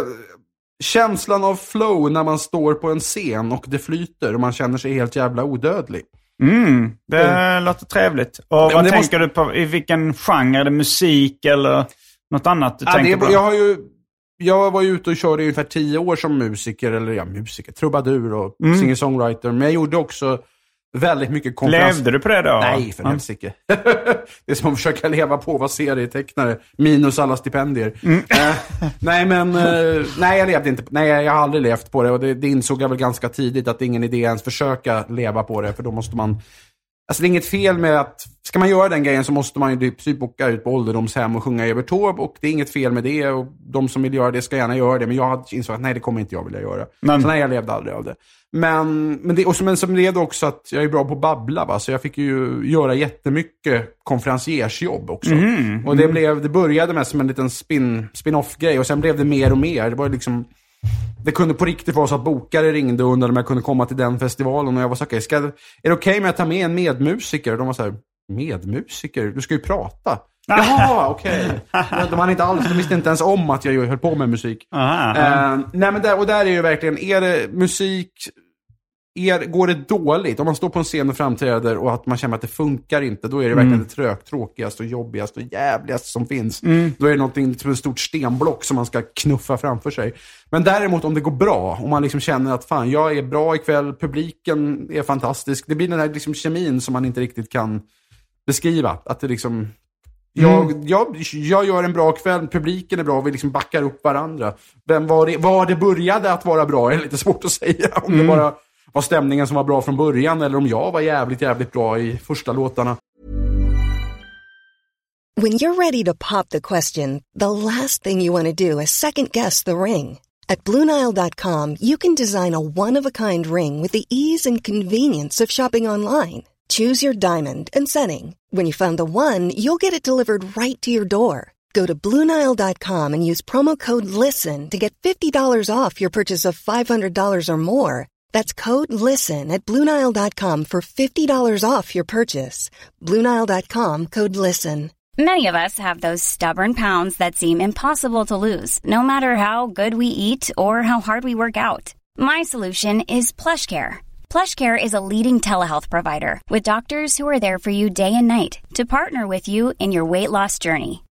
känslan av flow när man står på en scen och det flyter och man känner sig helt jävla odödlig. Mm, det låter trevligt. Och vad tänker måste- du på? I vilken genre? Är det musik eller något annat du Ja, tänker det, på? jag, har ju, jag var ju ute och körde i ungefär tio år som musiker, eller ja, musiker, trubadur och Mm. singer-songwriter. Men jag gjorde också väldigt mycket konferens... Levde du på det då? Nej, för Ja. helsike. det är som att försöka leva på att vara serietecknare, minus alla stipendier. Mm. Eh, nej, men eh, nej, jag levde inte Nej, jag har aldrig levt på det. Och det, det insåg jag väl ganska tidigt att det är ingen idé ens försöka leva på det, för då måste man... Alltså det är inget fel med att, ska man göra den grejen så måste man ju typ, typ åka ut på ålderdomshem och sjunga över Taube och det är inget fel med det och de som vill göra det ska gärna göra det. Men jag insåg att nej, det kommer inte jag vilja göra. Men- Så nej, jag levde aldrig av det. Men, men, det, och som, men som led också att jag är bra på att babbla, va? så jag fick ju göra jättemycket konferenciersjobb också. Och det, blev, det började med som en liten spin, spin-off-grej och sen blev det mer och mer. Det var liksom... Det kunde på riktigt vara så att bokare ringde och undrade om jag kunde komma till den festivalen. Och jag var så okej, ska, är det okej med att ta med en medmusiker? De var så här, medmusiker? Du ska ju prata. Jaha, okej. De, hade inte alls, de visste inte ens om att jag höll på med musik. Aha, Eh, nej, men där, och där är ju verkligen, är det musik, är, går det dåligt, om man står på en scen och framträder och att man känner att det funkar inte, då är det verkligen det trögt, tråkigaste och jobbigaste och jävligaste som finns. Då är det någonting som ett stort stenblock som man ska knuffa framför sig. Men däremot om det går bra, om man liksom känner att fan, jag är bra ikväll, publiken är fantastisk, det blir den här liksom kemin som man inte riktigt kan beskriva. Att det liksom, jag, jag, jag gör en bra kväll, publiken är bra, vi liksom backar upp varandra. Vem var, det, var det började att vara bra är lite svårt att säga. Om det bara var stämningen som var bra från början eller om jag var jävligt, jävligt bra i första låtarna. When you're ready to pop the question, the last thing you want to do is second guess the ring. At Bluenile.com, you can design a one of a kind ring with the ease and convenience of shopping online. Choose your diamond and setting. When you find the one, you'll get it delivered right to your door. Go to Bluenile.com and use promo code LISTEN to get $50 off your purchase of $500 or more. That's code LISTEN at Bluenile.com for $50 off your purchase. Bluenile.com code LISTEN. Many of us have those stubborn pounds that seem impossible to lose, no matter how good we eat or how hard we work out. My solution is PlushCare. PlushCare is a leading telehealth provider with doctors who are there for you day and night to partner with you in your weight loss journey.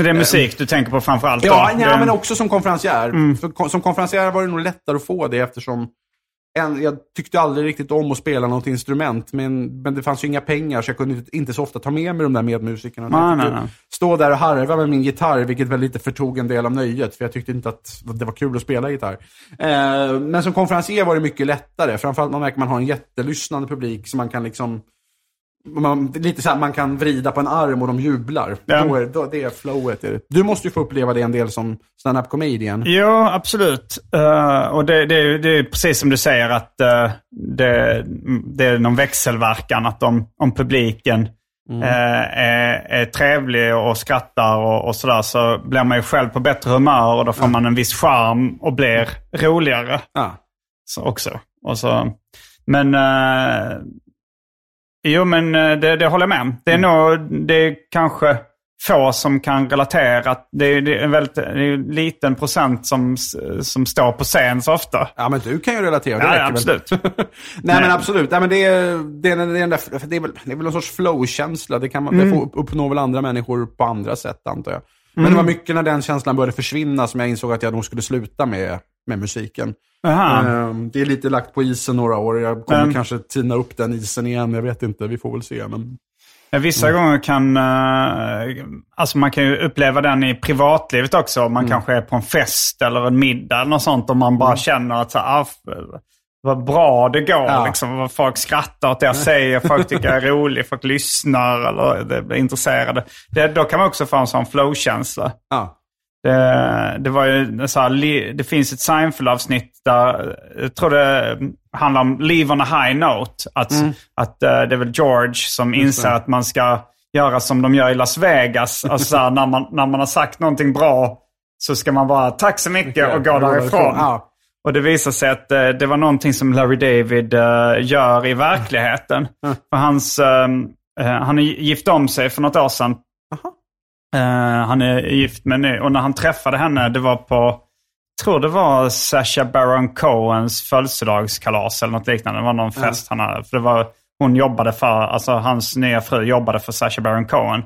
Men det är musik du tänker på framförallt? Ja, då? nej, men också som konferencier. Mm. Som konferencier var det nog lättare att få det eftersom en, jag tyckte aldrig riktigt om att spela något instrument, men, men det fanns ju inga pengar så jag kunde inte- så ofta ta med mig de där medmusikerna. Fick nej, nej. Stå där och harva med min gitarr, vilket väl lite förtog en del av nöjet, för jag tyckte inte att det var kul att spela gitarr. Eh, men som konferencier var det mycket lättare, framförallt man märker att man har en jättelyssnande publik som man kan liksom man, lite så här, man kan vrida på en arm och de jublar. Ja. Då är, då, det är flowet. är det. Du måste ju få uppleva det en del som stand-up comedian. Ja, absolut. Eh, och det, det, det är precis som du säger att eh, det, det är någon växelverkan. Att om, om publiken eh, är, är trevlig och skrattar och, och sådär så blir man ju själv på bättre humör och då får man en viss charm och blir roligare Ja. så också. Och så, men jo, men eh, det, det håller jag med om. Det är nog, det är kanske få som kan relatera. Det är, det är en väldigt är en liten procent som, som står på scen så ofta. Ja, men du kan ju relatera. Det Ja, absolut. Nej, men absolut. Nej, men det, är, det, är, det, är, där- det, är väl, det är väl någon sorts flow-känsla. Det, kan man, det får uppnå väl andra människor på andra sätt, antar jag. Men det var mycket när den känslan började försvinna som jag insåg att jag nog skulle sluta med, med musiken. Aha. Ehm, det är lite lagt på isen några år. Jag kommer Men- kanske tina upp den isen igen. Jag vet inte, vi får väl se. Men... Vissa gånger kan, eh, alltså man kan ju uppleva den i privatlivet också. Man kanske är på en fest eller en middag eller något sånt och man bara känner att så, ah, vad bra det går. Ja. Liksom, vad folk skrattar åt det jag säger, folk tycker jag är rolig, folk lyssnar eller är intresserade. Det, då kan man också få en sån flow-känsla. Ja. Det, det, var ju så här, det finns ett Seinfeld-avsnitt där, jag tror det handlar om Leave on a high note. Att, att eh, det är väl George som inser det. att man ska göra som de gör i Las Vegas. Alltså så här, när, man, när man har sagt någonting bra så ska man bara tack så mycket och gå därifrån. Ja. Och det visar sig att eh, det var någonting som Larry David eh, gör i verkligheten. För hans, eh, eh, han är gift om sig för något år sedan. Eh, han är gift med ny. Och när han träffade henne, det var på, tror det var Sacha Baron Cohens födelsedagskalas eller något liknande. Det var någon fest han hade. För det var, hon jobbade för, alltså hans nya fru jobbade för Sacha Baron Cohen.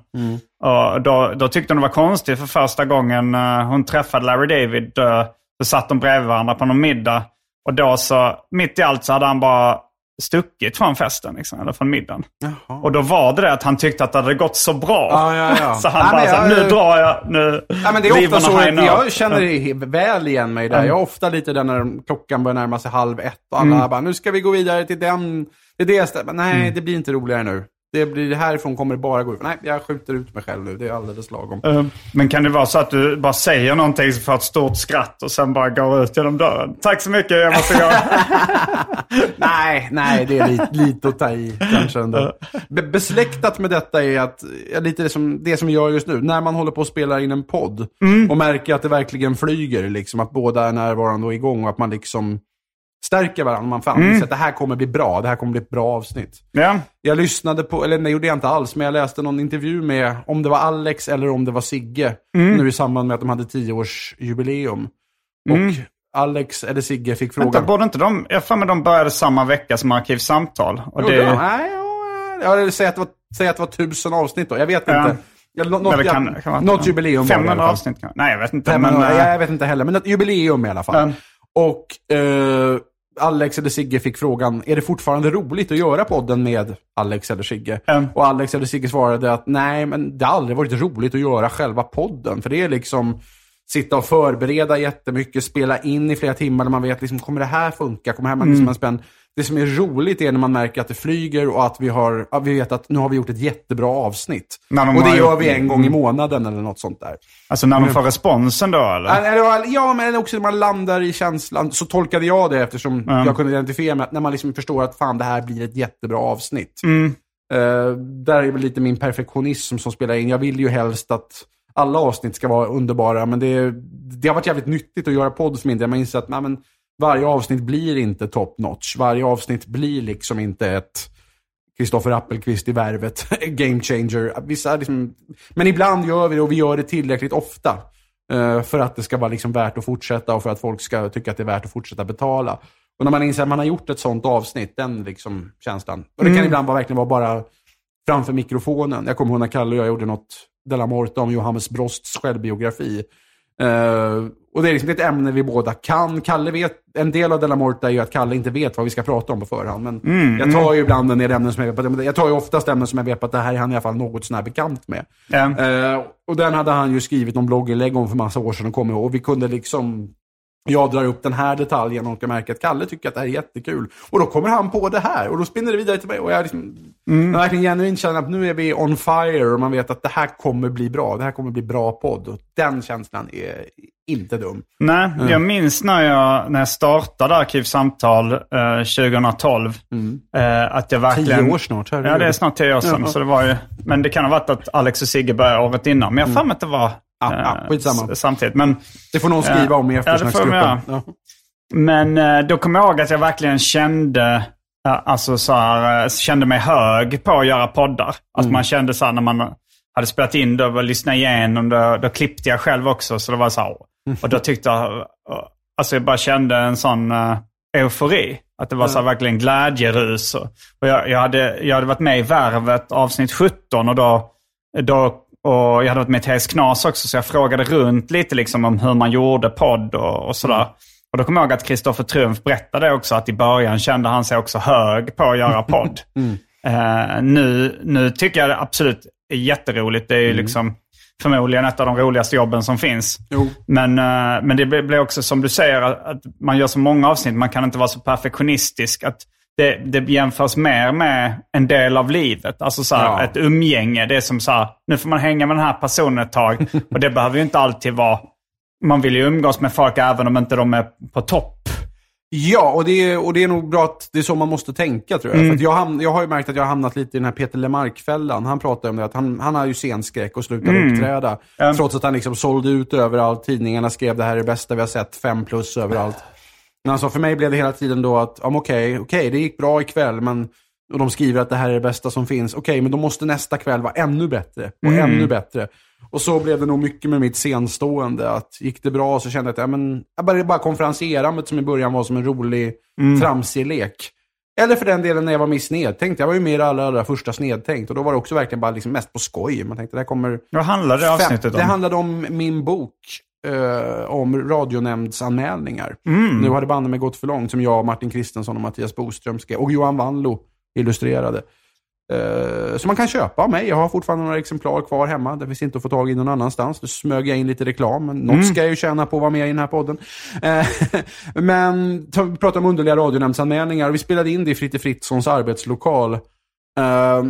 Och då, då tyckte hon det var konstigt för första gången eh, hon träffade Larry David. Uh, så satt de bredvid varandra på någon middag. Och då så, mitt i allt så hade han bara stuckit från festen, liksom, eller från middagen. Jaha. Och då var det det att han tyckte att det hade gått så bra. Ja, ja, ja. så han bara men så här, jag- nu drar jag, nu Ja, men det är ofta så jag note." känner väl igen mig där. Jag är ofta lite där när klockan börjar närma sig halv ett och alla bara, nu ska vi gå vidare till den. Det jag ställer. Nej, det blir inte roligare nu. Det blir härifrån kommer det bara gå ut. Nej, jag skjuter ut mig själv nu. Det är alldeles lagom. Eh, Men kan det vara så att du bara säger någonting får ett stort skratt och sen bara går ut genom dörren? Tack så mycket, jag måste gå. nej, nej, det är lite, lite att ta i kanske ändå. Be besläktat med detta är att, lite det som, det som vi gör just nu, när man håller på att spela in en podd och märker att det verkligen flyger, liksom att båda är närvarande och igång och att man liksom stärker varandra. Man fan mm. att det här kommer bli bra, det här kommer bli ett bra avsnitt. ja. Jag lyssnade på, eller nej, gjorde jag inte alls, men jag läste någon intervju med, om det var Alex eller om det var Sigge, nu i samband med att de hade tioårsjubileum. Och Alex eller Sigge fick Vänta, frågan. borde inte de... Jag för mig de började samma vecka som Arkivsamtal. Och det, de? Nej, ja, ja, säg att det var, säg att det var tusen avsnitt då. Jag vet Ja. inte. Nå- något, Eller kan- ja, kan något jubileum var det i 500 alla fall. avsnitt kanske? Nej, jag vet inte. 500, men, ja, eh, jag vet inte heller, men ett jubileum i alla fall. Ja. Och eh, Alex eller Sigge fick frågan, är det fortfarande roligt att göra podden med Alex eller Sigge? Mm. Och Alex eller Sigge svarade att nej, men det har aldrig varit roligt att göra själva podden. För det är liksom sitta och förbereda jättemycket, spela in i flera timmar när man vet, liksom, kommer det här funka? Kommer det här Mm. liksom en spänn? Det som är roligt är när man märker att det flyger och att vi, har, att vi vet att nu har vi gjort ett jättebra avsnitt. Och det gör vi en gång i månaden eller något sånt där. Alltså när de får responsen då eller? Ja, men också när man landar i känslan. Så tolkade jag det eftersom jag kunde identifiera mig. När man liksom förstår att fan, det här blir ett jättebra avsnitt. Eh, där är väl lite min perfektionism som spelar in. Jag vill ju helst att alla avsnitt ska vara underbara. Men det, det har varit jävligt nyttigt att göra podd för min del. Man inser att nej, men, varje avsnitt blir inte top notch. Varje avsnitt blir liksom inte ett Kristoffer Appelqvist i Värvet, game changer. Vissa liksom, men ibland gör vi det och vi gör det tillräckligt ofta. eh, för att det ska vara liksom värt att fortsätta och för att folk ska tycka att det är värt att fortsätta betala. Och när man inser att man har gjort ett sånt avsnitt, den liksom känslan. Och det kan ibland vara, verkligen vara bara framför mikrofonen. Jag kommer ihåg när Kalle och jag gjorde något Della Morte om Johannes Brosts självbiografi. Eh, och det är liksom ett ämne vi båda kan. Kalle vet, en del av Della Morte är ju att Kalle inte vet vad vi ska prata om på förhand. Men jag tar ju ibland en del ämnen som jag vet på, jag tar ju oftast ämnen som jag vet att det här är han i alla fall något sånär bekant med. Ja. Eh, och den hade han ju skrivit någon blogginlägg om för massa år sedan och kommer ihåg. Och vi kunde liksom, jag drar upp den här detaljen och jag märker att Kalle tycker att det här är jättekul. Och då kommer han på det här och då spinner det vidare till mig. Och jag liksom, jag verkligen genuint känner att nu är vi on fire och man vet att det här kommer bli bra. Det här kommer bli bra podd. Och den känslan är inte dum. Nej, jag minns när jag, när jag startade Arkivsamtal eh, 2012. Eh, att jag verkligen... Mm. Tio år snart, herregud. Ja, det är snart tio år sedan. Ja. Så det var ju, men det kan ha varit att Alex och Sigge började året innan. Men jag har mig att det var Ja, ja, eh, skitsamma. samtidigt. Men, Det får någon skriva Ja. om i eftersnacksgruppen. Ja. men eh, då kommer jag ihåg att jag verkligen kände, eh, alltså så här, eh, kände mig hög på att göra poddar. Alltså Mm. man kände så här när man hade spelat in det och lyssnat igenom det, då klippte jag själv också. Så det var så här, och då tyckte jag, eh, alltså jag bara kände en sån uh, eufori. Att det var så här, verkligen glädjerus. Och jag, jag, hade, jag hade varit med i Värvet avsnitt 17 och då, då och jag hade varit med i TS Knas också, så jag frågade runt lite liksom om hur man gjorde podd och, och sådär. Och då kommer jag ihåg att Kristoffer Triumf berättade också att i början kände han sig också hög på att göra podd. Eh, nu, nu tycker jag det absolut är jätteroligt. Det är ju liksom förmodligen ett av de roligaste jobben som finns. Jo. Men, eh, men det blir också som du säger, att, att man gör så många avsnitt. Man kan inte vara så perfektionistisk. Att det, det jämförs mer med en del av livet. Alltså så här, Ja. ett umgänge. Det är som så här, nu får man hänga med den här personen ett tag. Och det behöver ju inte alltid vara... Man vill ju umgås med folk även om inte de är på topp. Ja, och det, är, och det är nog bra att det är så man måste tänka tror jag. Mm. För jag, ham, jag har ju märkt att jag har hamnat lite i den här Peter Lemark-fällan. Han pratar om det, att han, han har ju scenskräck och slutar Mm. uppträda. Trots att han liksom sålde ut överallt. Tidningarna skrev det här är det bästa vi har sett, fem plus överallt. Men sa, för mig blev det hela tiden då att, ja, okej, okej, det gick bra ikväll, men och de skriver att det här är det bästa som finns. Okej, men då måste nästa kväll vara ännu bättre och ännu bättre. Och så blev det nog mycket med mitt scenstående. Att gick det bra så kände jag att ja, men, jag började bara konferenserandet som i början var som en rolig, tramsig lek. Eller för den delen när jag var mer snedtänkt. Jag var ju mer allra, allra första snedtänkt. Och då var det också verkligen bara liksom mest på skoj. Man tänkte det här kommer... Vad handlade det avsnittet om? Det handlade om min bok eh, om radionämndsanmälningar. Mm. Nu har det banne mig gått för långt, som jag, Martin Kristensson och Mattias Boström skrev. Och Johan Wanlo illustrerade. Eh, så man kan köpa av mig. Jag har fortfarande några exemplar kvar hemma. Det finns inte att få tag i någon annanstans. Nu smög jag in lite reklam, men något ska jag ju tjäna på att vara med i den här podden. Eh, men vi pratar om underliga radionämndsanmälningar. Vi spelade in det i Fritte Fritzsons arbetslokal. Eh,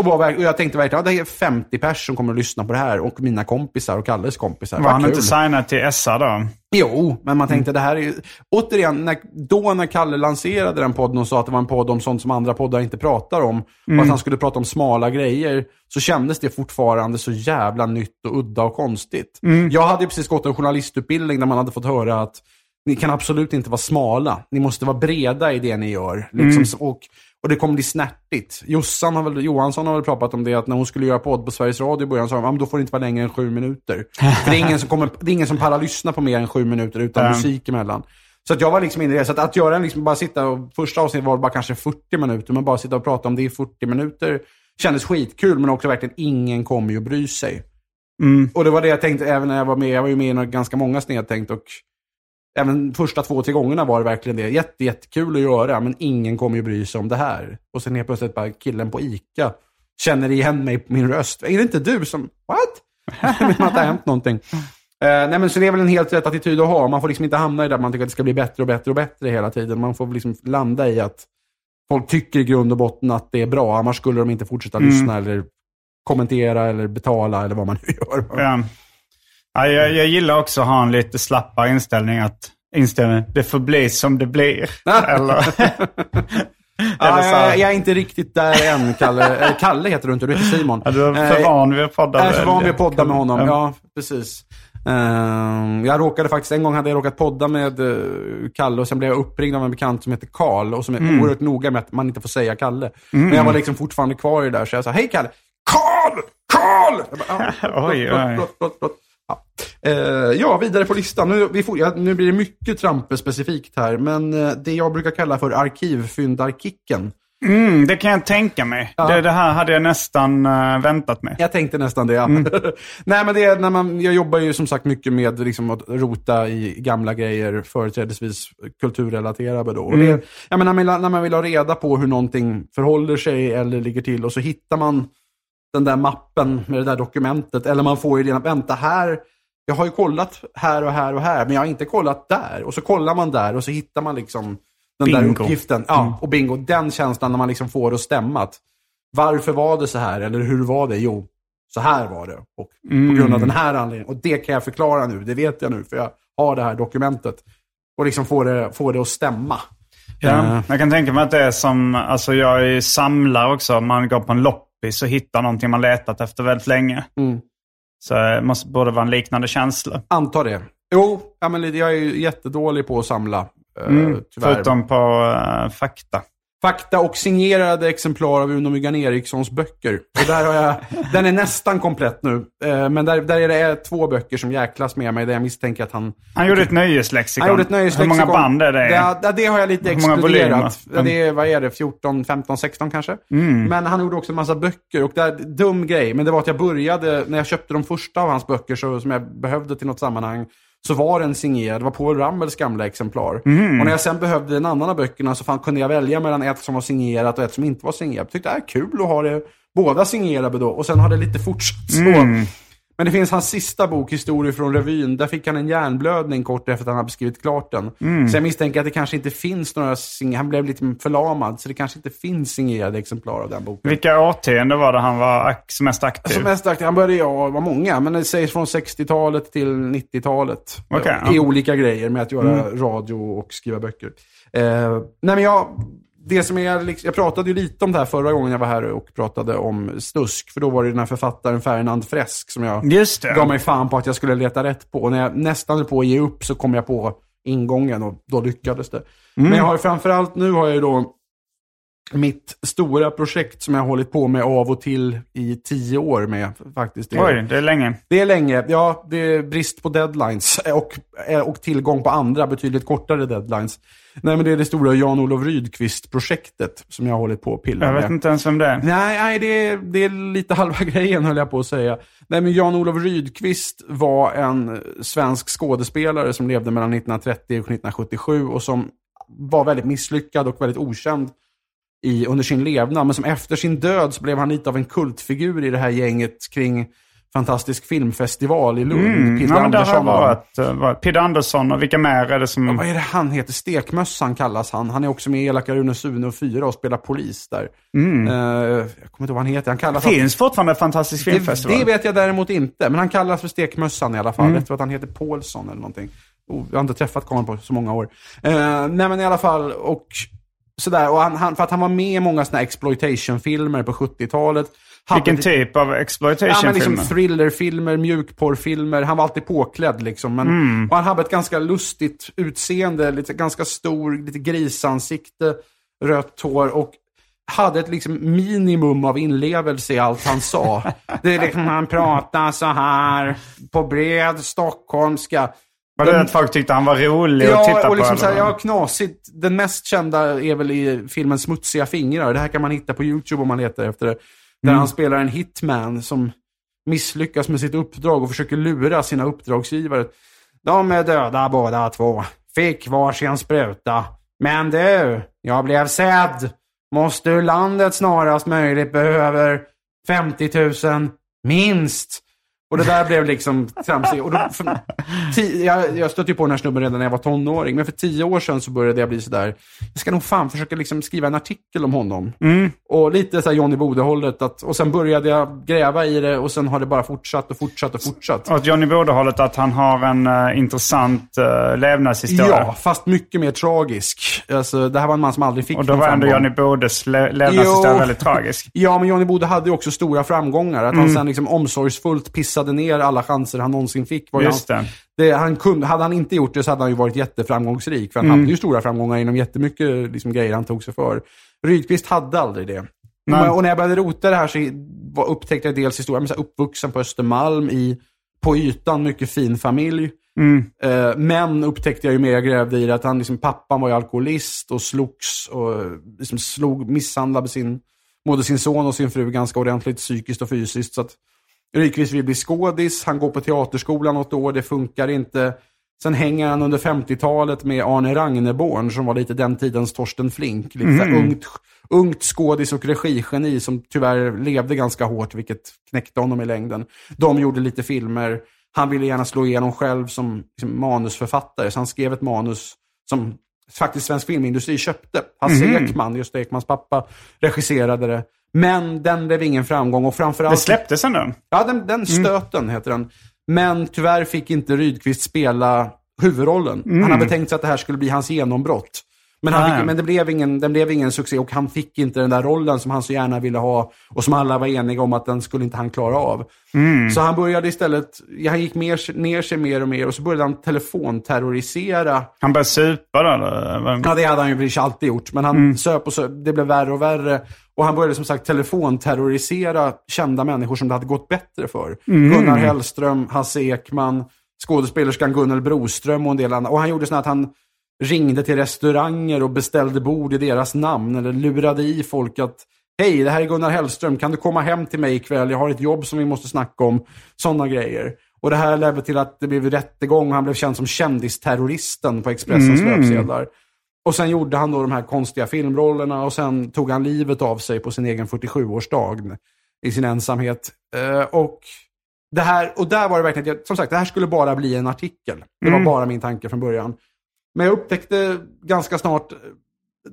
och, verk- och jag tänkte verkligen, ja, det är 50 pers som kommer att lyssna på det här. Och mina kompisar och Kalles kompisar. Var han kul. inte signad till SA då? Jo, men man tänkte det här är ju... Återigen, när, då när Kalle lanserade den podden och sa att det var en podd om sånt som andra poddar inte pratar om, och att han skulle prata om smala grejer, så kändes det fortfarande så jävla nytt och udda och konstigt. Jag hade ju precis gått en journalistutbildning där man hade fått höra att ni kan absolut inte vara smala. Ni måste vara breda i det ni gör. Liksom, och, och det kommer bli snärtigt. Jossan har väl, Johansson har väl pratat om det, att när hon skulle göra podd på Sveriges Radio i början sa de, "Ja, men då får det inte vara längre än sju minuter. För det är ingen som, kommer, det är ingen som pallar lyssna på mer än sju minuter utan Ja. musik emellan. Så att jag var liksom inne i det. Så att, att göra en, liksom, bara sitta och, första avsnittet var bara kanske 40 minuter, men bara sitta och prata om det i 40 minuter kändes skitkul, men också verkligen ingen kommer ju att bry sig. Mm. Och det var det jag tänkte även när jag var med. Jag var ju med i ganska många snedtänkt och även första två, tre gångerna var det verkligen det. Jätte, jättekul att göra, men ingen kommer ju bry sig om det här. Och sen helt plötsligt bara killen på ICA känner igen mig på min röst. Är det inte du som... What? Det har hänt någonting. Eh, nej men så det är väl en helt rätt attityd att ha. Man får liksom inte hamna i det där man tycker att det ska bli bättre och bättre och bättre hela tiden. Man får liksom landa i att folk tycker i grund och botten att det är bra. Annars skulle de inte fortsätta lyssna eller kommentera eller betala eller vad man nu gör. Ja. Ja, jag, jag gillar också att ha en lite slappare inställning. att inställning, Det får bli som det blir. Eller, Ja, eller här- jag, jag är inte riktigt där än, Kalle. Eh, Kalle heter du inte, du heter Simon. Ja, du är för Eh, van vid att podda. Jag är för van vid att podda med honom, Ja. ja precis. Ehm, jag råkade faktiskt, en gång hade jag råkat podda med eh, Kalle och sen blev jag uppringd av en bekant som heter Karl och som är Mm. oerhört noga med att man inte får säga Kalle. Men jag var liksom fortfarande kvar i det där så jag sa, hej Kalle! Karl! Karl! Bara, "Ja, Oj, oj. förlåt, förlåt, förlåt." Ja. Eh, ja, vidare på listan. Nu, vi får, ja, nu blir det mycket Trampe specifikt här, men eh, det jag brukar kalla för arkivfyndarkicken. Mm, det kan jag tänka mig. Ja. Det, det här hade jag nästan eh, väntat mig. Jag tänkte nästan det, ja. Mm. Nej, men det är när man, jag jobbar ju som sagt mycket med liksom, att rota i gamla grejer, företrädesvis kulturrelaterade. Då. Mm. det, jag menar, när, man, när man vill ha reda på hur någonting förhåller sig eller ligger till och så hittar man den där mappen med det där dokumentet. Eller man får ju rena, vänta här, jag har ju kollat här och här och här, men jag har inte kollat där. Och så kollar man där och så hittar man liksom den där Bingo. uppgiften. Ja, Mm. och bingo. Den känslan när man liksom får det att stämma. Att varför var det så här? Eller hur var det? Jo, så här var det. Och på grund av den här anledningen. Och det kan jag förklara nu. Det vet jag nu, för jag har det här dokumentet. Och liksom få det, få det att stämma. Ja, jag kan tänka mig att det är som, alltså jag samlare också. Man går på en loppis och hittar någonting man letat efter väldigt länge. Mm. Så det måste borde vara en liknande känsla. Antar det. Jo, ja, men jag är ju jättedålig på att samla. eh, Mm, tyvärr. förutom på eh, fakta. Fakta och signerade exemplar av Uno Myggan Erikssons böcker. Och där har jag, den är nästan komplett nu. Eh, Men där, där är det eh, två böcker som jäklas med mig, där jag misstänker att han... Han gjorde ett nöjeslexikon. Han gjorde ett nöjeslexikon. Hur många band är det? Det, det, har jag lite exkluderat. Mm. Det är, vad är det, 14, 15, 16 kanske? Men han gjorde också en massa böcker. Och det är en dum grej, men det var att jag började, när jag köpte de första av hans böcker så, som jag behövde till något sammanhang, så var den signerad. Det var Paul Ramels gamla exemplar. Och när jag sen behövde en annan av böckerna så fan, kunde jag välja mellan ett som var signerat och ett som inte var signerat. Jag tyckte det är kul att ha det båda signerade då. Och sen har det lite fortsatt så. Men det finns hans sista bok, Historier från revyn. Där fick han en hjärnblödning kort efter att han hade skrivit klart den. Så jag misstänker att det kanske inte finns några. Han blev lite förlamad, så det kanske inte finns signerade exemplar av den boken. Vilka årtionden var det han var som mest aktiv? Som mest aktiv, han började, ja, var många, men det sägs från 60-talet till 90-talet. Okej, I ja. olika grejer med att göra radio och skriva böcker. Eh, nej men jag, det som är, liksom, jag pratade ju lite om det här förra gången jag var här och pratade om snusk. För då var det den här författaren Ferdinand Fresk som jag Just det. gav mig fan på att jag skulle leta rätt på. Och när jag nästan höll på att ge upp så kom jag på ingången och då lyckades det. Mm. Men jag har ju framförallt nu har jag ju då mitt stora projekt som jag har hållit på med av och till i tio år med faktiskt. Det, Oj, det är länge. det är länge. Ja, det är brist på deadlines och, och tillgång på andra betydligt kortare deadlines. Nej, men det är det stora Jan-Olof Rydqvist-projektet som jag har hållit på att pilla Jag med. vet inte ens vem det är. Nej, nej det, är, det är lite halva grejen höll jag på att säga. Nej, men Jan-Olof Rydqvist var en svensk skådespelare som levde mellan 1930 och 1977 och som var väldigt misslyckad och väldigt okänd i, under sin levnad. Men som efter sin död så blev han lite av en kultfigur i det här gänget kring Fantastisk filmfestival i Lund. Mm. Peter Ja, Andersson var- varit. eh, varit. Peter Andersson och vilka mer är det som... vad är det han heter? Stekmössan kallas han. Han är också med i Elaka Rune Sune och Fyra och spelar polis där. Eh, jag kommer inte ihåg vad han heter. Han kallas Finns fortfarande Fantastisk Det, filmfestival? det vet jag däremot inte, men han kallas för Stekmössan i alla fall. Mm. Jag tror att han heter Paulsson eller någonting. Oh, jag har inte träffat karln på så många år. Eh, nej men i alla fall, och sådär. Och han, han, för att han var med i många sådana exploitation-filmer på 70-talet. Hade Vilken det- typ av Ja, men exploitation-filmer? liksom thrillerfilmer, mjukporrfilmer. Han var alltid påklädd liksom. Men, Och han hade ett ganska lustigt utseende, lite, ganska stor, lite grisansikte, rött hår och hade ett liksom minimum av inlevelse i allt han sa. Det är liksom, han pratade så här på bred stockholmska. Var det att folk tyckte han var rolig att titta Ja, på? och liksom så här, ja, knasigt. Den mest kända är väl i filmen Smutsiga fingrar. Det här kan man hitta på YouTube om man letar efter det. Där Mm. han spelar en hitman som misslyckas med sitt uppdrag och försöker lura sina uppdragsgivare. De är döda båda två. Fick varsin spruta. Men du, jag blev sedd. Måste ur landet snarast möjligt. Behöver 50 000 minst. Och det där blev liksom tramsigt. Och då, för, ti, jag, jag stötte ju på den här snubben redan när jag var tonåring. Men för tio år sedan så började jag bli sådär. Jag ska nog fan försöka liksom skriva en artikel om honom. Och lite så här Johnny Bode-hållet. Och sen började jag gräva i det och sen har det bara fortsatt och fortsatt och fortsatt. Åt Johnny Bode-hållet att han har en eh, intressant uh, levnadshistoria. Ja, fast mycket mer tragisk. Alltså, det här var en man som aldrig fick Och då var ändå. Johnny Bodes le- levnadshistoria väldigt tragisk. Ja, men Johnny Bode hade ju också stora framgångar. Att han sen liksom omsorgsfullt pissade ner alla chanser han någonsin fick. Var ju Just hans- det. det, han kunde, hade han inte gjort det så hade han ju varit jätteframgångsrik. För han hade ju stora framgångar inom jättemycket liksom, grejer han tog sig för. Rydqvist hade aldrig det. Nej. Och när jag började rota det här så var- upptäckte jag dels historia, men uppvuxen på Östermalm i, på ytan, mycket fin familj. Eh, men upptäckte jag ju mer jag grävde i det, att han, liksom, pappan var ju alkoholist och slogs och liksom slog, misshandlade sin, både sin son och sin fru ganska ordentligt psykiskt och fysiskt. Så att Rydqvist vill bli skådis, han går på teaterskolan något år, det funkar inte. Sen hänger han under 50-talet med Arne Ragneborn som var lite den tidens Torsten Flink. Lite här ungt, ungt skådis och regigeni som tyvärr levde ganska hårt, vilket knäckte honom i längden. De gjorde lite filmer. Han ville gärna slå igenom själv som liksom, manusförfattare, så han skrev ett manus som faktiskt svensk filmindustri köpte. Hasse Ekman, just Ekmans pappa, regisserade det. Men den blev ingen framgång och framförallt... Det släpptes ändå. Ja, den, den stöten heter den. Men tyvärr fick inte Rydqvist spela huvudrollen. Han hade tänkt sig att det här skulle bli hans genombrott. Men, han Ah, fick, men det blev ingen, den blev ingen succé och han fick inte den där rollen som han så gärna ville ha och som alla var eniga om att den skulle inte han klara av. Så han började istället, han gick mer, ner sig mer och mer och så började han telefonterrorisera Han började supa då? eller? Ja, det hade han ju alltid gjort. Men han söp och söp. Det blev värre och värre. Och han började som sagt telefonterrorisera kända människor som det hade gått bättre för. Gunnar Hellström, Hasse Ekman, skådespelerskan Gunnel Broström och en del andra. Och han gjorde så att han ringde till restauranger och beställde bord i deras namn. Eller lurade i folk att Hej, det här är Gunnar Hellström. Kan du komma hem till mig ikväll? Jag har ett jobb som vi måste snacka om. Sådana grejer. Och det här ledde till att det blev rättegång och han blev känd som kändisterroristen på Expressens löpsedlar. Och sen gjorde han då de här konstiga filmrollerna och sen tog han livet av sig på sin egen 47-årsdag i sin ensamhet. Eh, och, det här, och där var det verkligen, som sagt, det här skulle bara bli en artikel. Det var bara min tanke från början. Men jag upptäckte ganska snart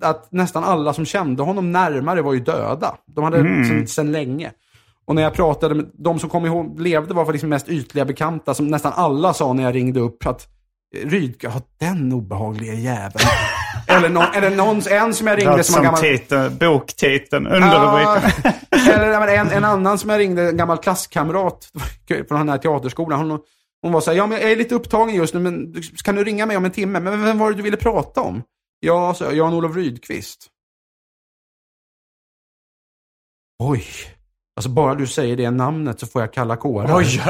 att nästan alla som kände honom närmare var ju döda. De hade sen, sen länge. Och när jag pratade med de som kom ihåg, levde var för liksom mest ytliga bekanta, som nästan alla sa när jag ringde upp att Rydke, ja den obehagliga jäveln. eller, någon, eller någon, en som jag ringde som som gammal... titel, boktiteln, underrubriken. Ja, eller en, en annan som jag ringde, en gammal klasskamrat från den här teaterskolan. Hon, hon var så här, ja men jag är lite upptagen just nu, men kan du ringa mig om en timme? Men vem var det du ville prata om? Ja, så Jan-Olof Rydqvist. Oj. Alltså bara du säger det namnet så får jag kalla kårar. Oj!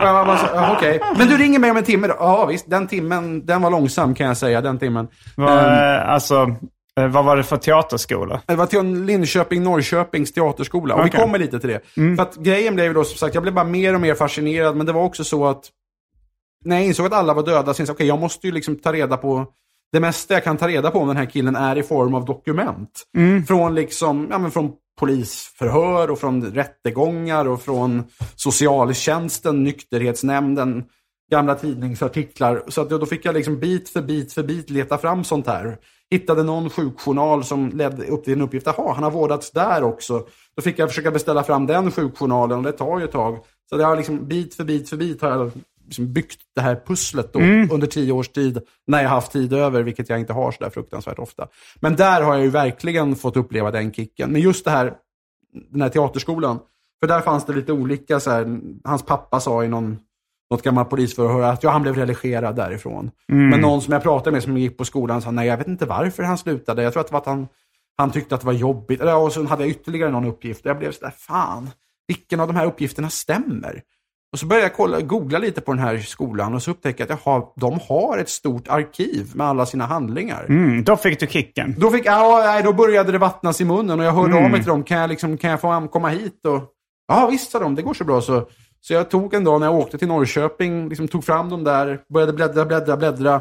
Och jag bara så, ja, Okej, men du ringer mig om en timme då? Ja visst, den timmen, den var långsam kan jag säga, den timmen. Vad, Ehm, alltså, eh, vad var det för teaterskola? Det var till Linköping, Norrköpings teaterskola. Och vi Okej. kommer lite till det. För att grejen blev då som sagt, jag blev bara mer och mer fascinerad. Men det var också så att när jag insåg att alla var döda så insåg jag, okej, jag måste ju liksom ta reda på det mesta jag kan ta reda på om den här killen är i form av dokument. Från liksom, ja men från polisförhör och från rättegångar och från socialtjänsten, nykterhetsnämnden, gamla tidningsartiklar. Så att då fick jag liksom bit för bit för bit leta fram sånt här. Hittade någon sjukjournal som ledde upp till en uppgift. Jaha, han har vårdats där också. Då fick jag försöka beställa fram den sjukjournalen och det tar ju ett tag. Så det har liksom bit för bit för bit har jag liksom byggt det här pusslet då, under tio års tid. När jag haft tid över, vilket jag inte har så där fruktansvärt ofta. Men där har jag ju verkligen fått uppleva den kicken. Men just det här, den här teaterskolan. För där fanns det lite olika, så här, hans pappa sa i någon, något gammalt polisförhör att ja, han blev religerad därifrån. Men någon som jag pratade med som gick på skolan sa nej, jag vet inte varför han slutade. Jag tror att det var att han, han tyckte att det var jobbigt. Och så hade jag ytterligare någon uppgift. Och jag blev sådär, fan, vilken av de här uppgifterna stämmer? Och så började jag kolla, googla lite på den här skolan och så upptäckte jag att jaha, de har ett stort arkiv med alla sina handlingar. Mm, då fick du kicken. Då, fick, ja, nej, då började det vattnas i munnen och jag hörde av mig till dem. Kan jag, liksom, kan jag få komma hit? Och, ja, visst sa de. Det går så bra. Så, så jag tog en dag när jag åkte till Norrköping, liksom, tog fram dem där, började bläddra, bläddra, bläddra.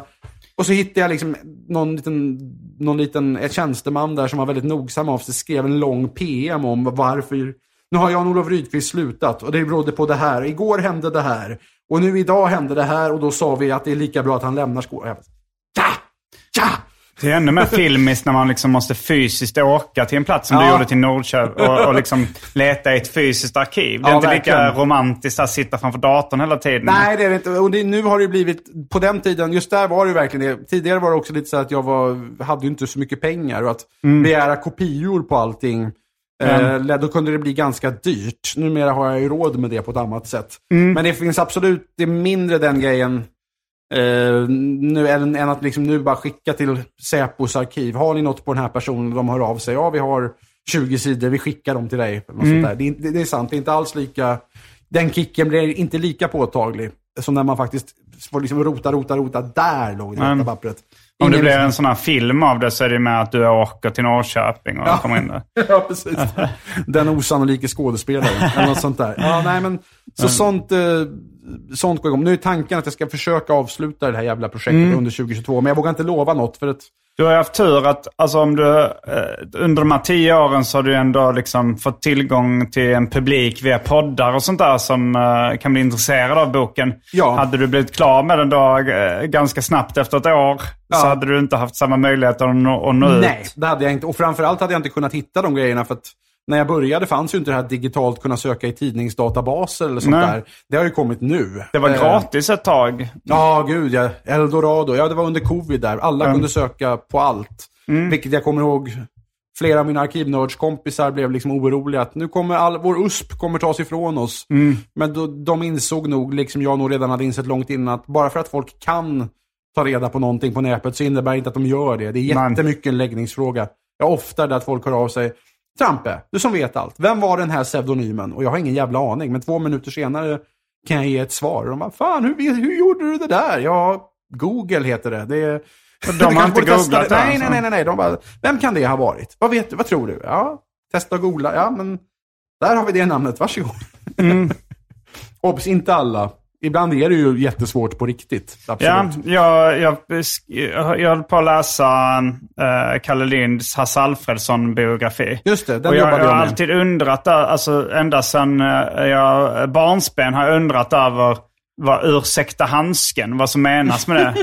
Och så hittade jag liksom någon liten, någon liten tjänsteman där som var väldigt nogsam av sig, skrev en lång PM om varför nu har Jan-Olof Rydqvist slutat och det berodde på det här. Igår hände det här. Och nu idag hände det här och då sa vi att det är lika bra att han lämnar skolan. Ja! Ja! Det är ännu mer filmiskt när man liksom måste fysiskt åka till en plats som Ja. du gjorde till Nordköping och, och liksom leta i ett fysiskt arkiv. Det är Ja, inte verkligen. lika romantiskt att sitta framför datorn hela tiden. Nej, det är det inte. Och det, nu har det blivit, på den tiden, just där var det verkligen det. Tidigare var det också lite så att jag var, hade inte så mycket pengar och att begära kopior på allting. Eh, då kunde det bli ganska dyrt. Numera har jag ju råd med det på ett annat sätt. Men det finns absolut, det är mindre den grejen eh, nu än, än att liksom nu bara skicka till Säpos arkiv. Har ni något på den här personen? De hör av sig. Ja, vi har 20 sidor, vi skickar dem till dig. Där. Det, är, inte- det är sant, det är inte alls lika... Den kicken blir inte lika påtaglig som när man faktiskt får liksom rota, rota, rota. Där låg det Mm. pappret. Om det blir en sån här film av det så är det med att du åker till Norrköping och Ja. kommer in där. ja, precis. Den osannolika skådespelaren. eller något sånt där. Ja, nej, men, så sånt, eh, sånt går igång. Nu är tanken att jag ska försöka avsluta det här jävla projektet Mm. under 2022. Men jag vågar inte lova något. För att, Du har ju haft tur att alltså, om du, eh, under de här tio åren så har du ändå liksom fått tillgång till en publik via poddar och sånt där som eh, kan bli intresserad av boken. Ja. Hade du blivit klar med den då eh, ganska snabbt efter ett år så Ja. hade du inte haft samma möjlighet att nå, att nå ut. nej, det hade jag inte. Och framförallt hade jag inte kunnat hitta de grejerna. För att när jag började fanns ju inte det här digitalt kunna söka i tidningsdatabaser eller sånt Nej. där. Det har ju kommit nu. Det var Eh, gratis ett tag. Ja, gud ja. Eldorado. Ja, det var under covid där. Alla kunde söka på allt. Vilket jag kommer ihåg. Flera av mina arkivnördskompisar blev liksom oroliga att nu kommer all, vår USP kommer tas ifrån oss. Men då, de insåg nog, liksom jag nog redan hade insett långt innan, att bara för att folk kan ta reda på någonting på näpet så innebär det inte att de gör det. Det är jättemycket en läggningsfråga. Jag ofta det att folk hör av sig. Trampe, du som vet allt. Vem var den här pseudonymen? Och jag har ingen jävla aning, men två minuter senare kan jag ge ett svar. Och de bara, fan hur, hur gjorde du det där? Ja, Google heter det. det är- de har inte googlat det. Nej, alltså. nej, nej, nej. De bara, vem kan det ha varit? Vad vet du? Vad tror du? Ja, testa att googla. Ja, men där har vi det namnet. Varsågod. Mm. Obs, inte alla. Ibland är det ju jättesvårt på riktigt. Ja, Absolut. jag, jag, jag, jag höll på att läsa uh, Kalle Linds Hasse Alfredson-biografi. Just det, den och jag, jag har alltid undrat, alltså ända sedan uh, jag barnsben har jag undrat över vad ursäkta handsken, vad som menas med det.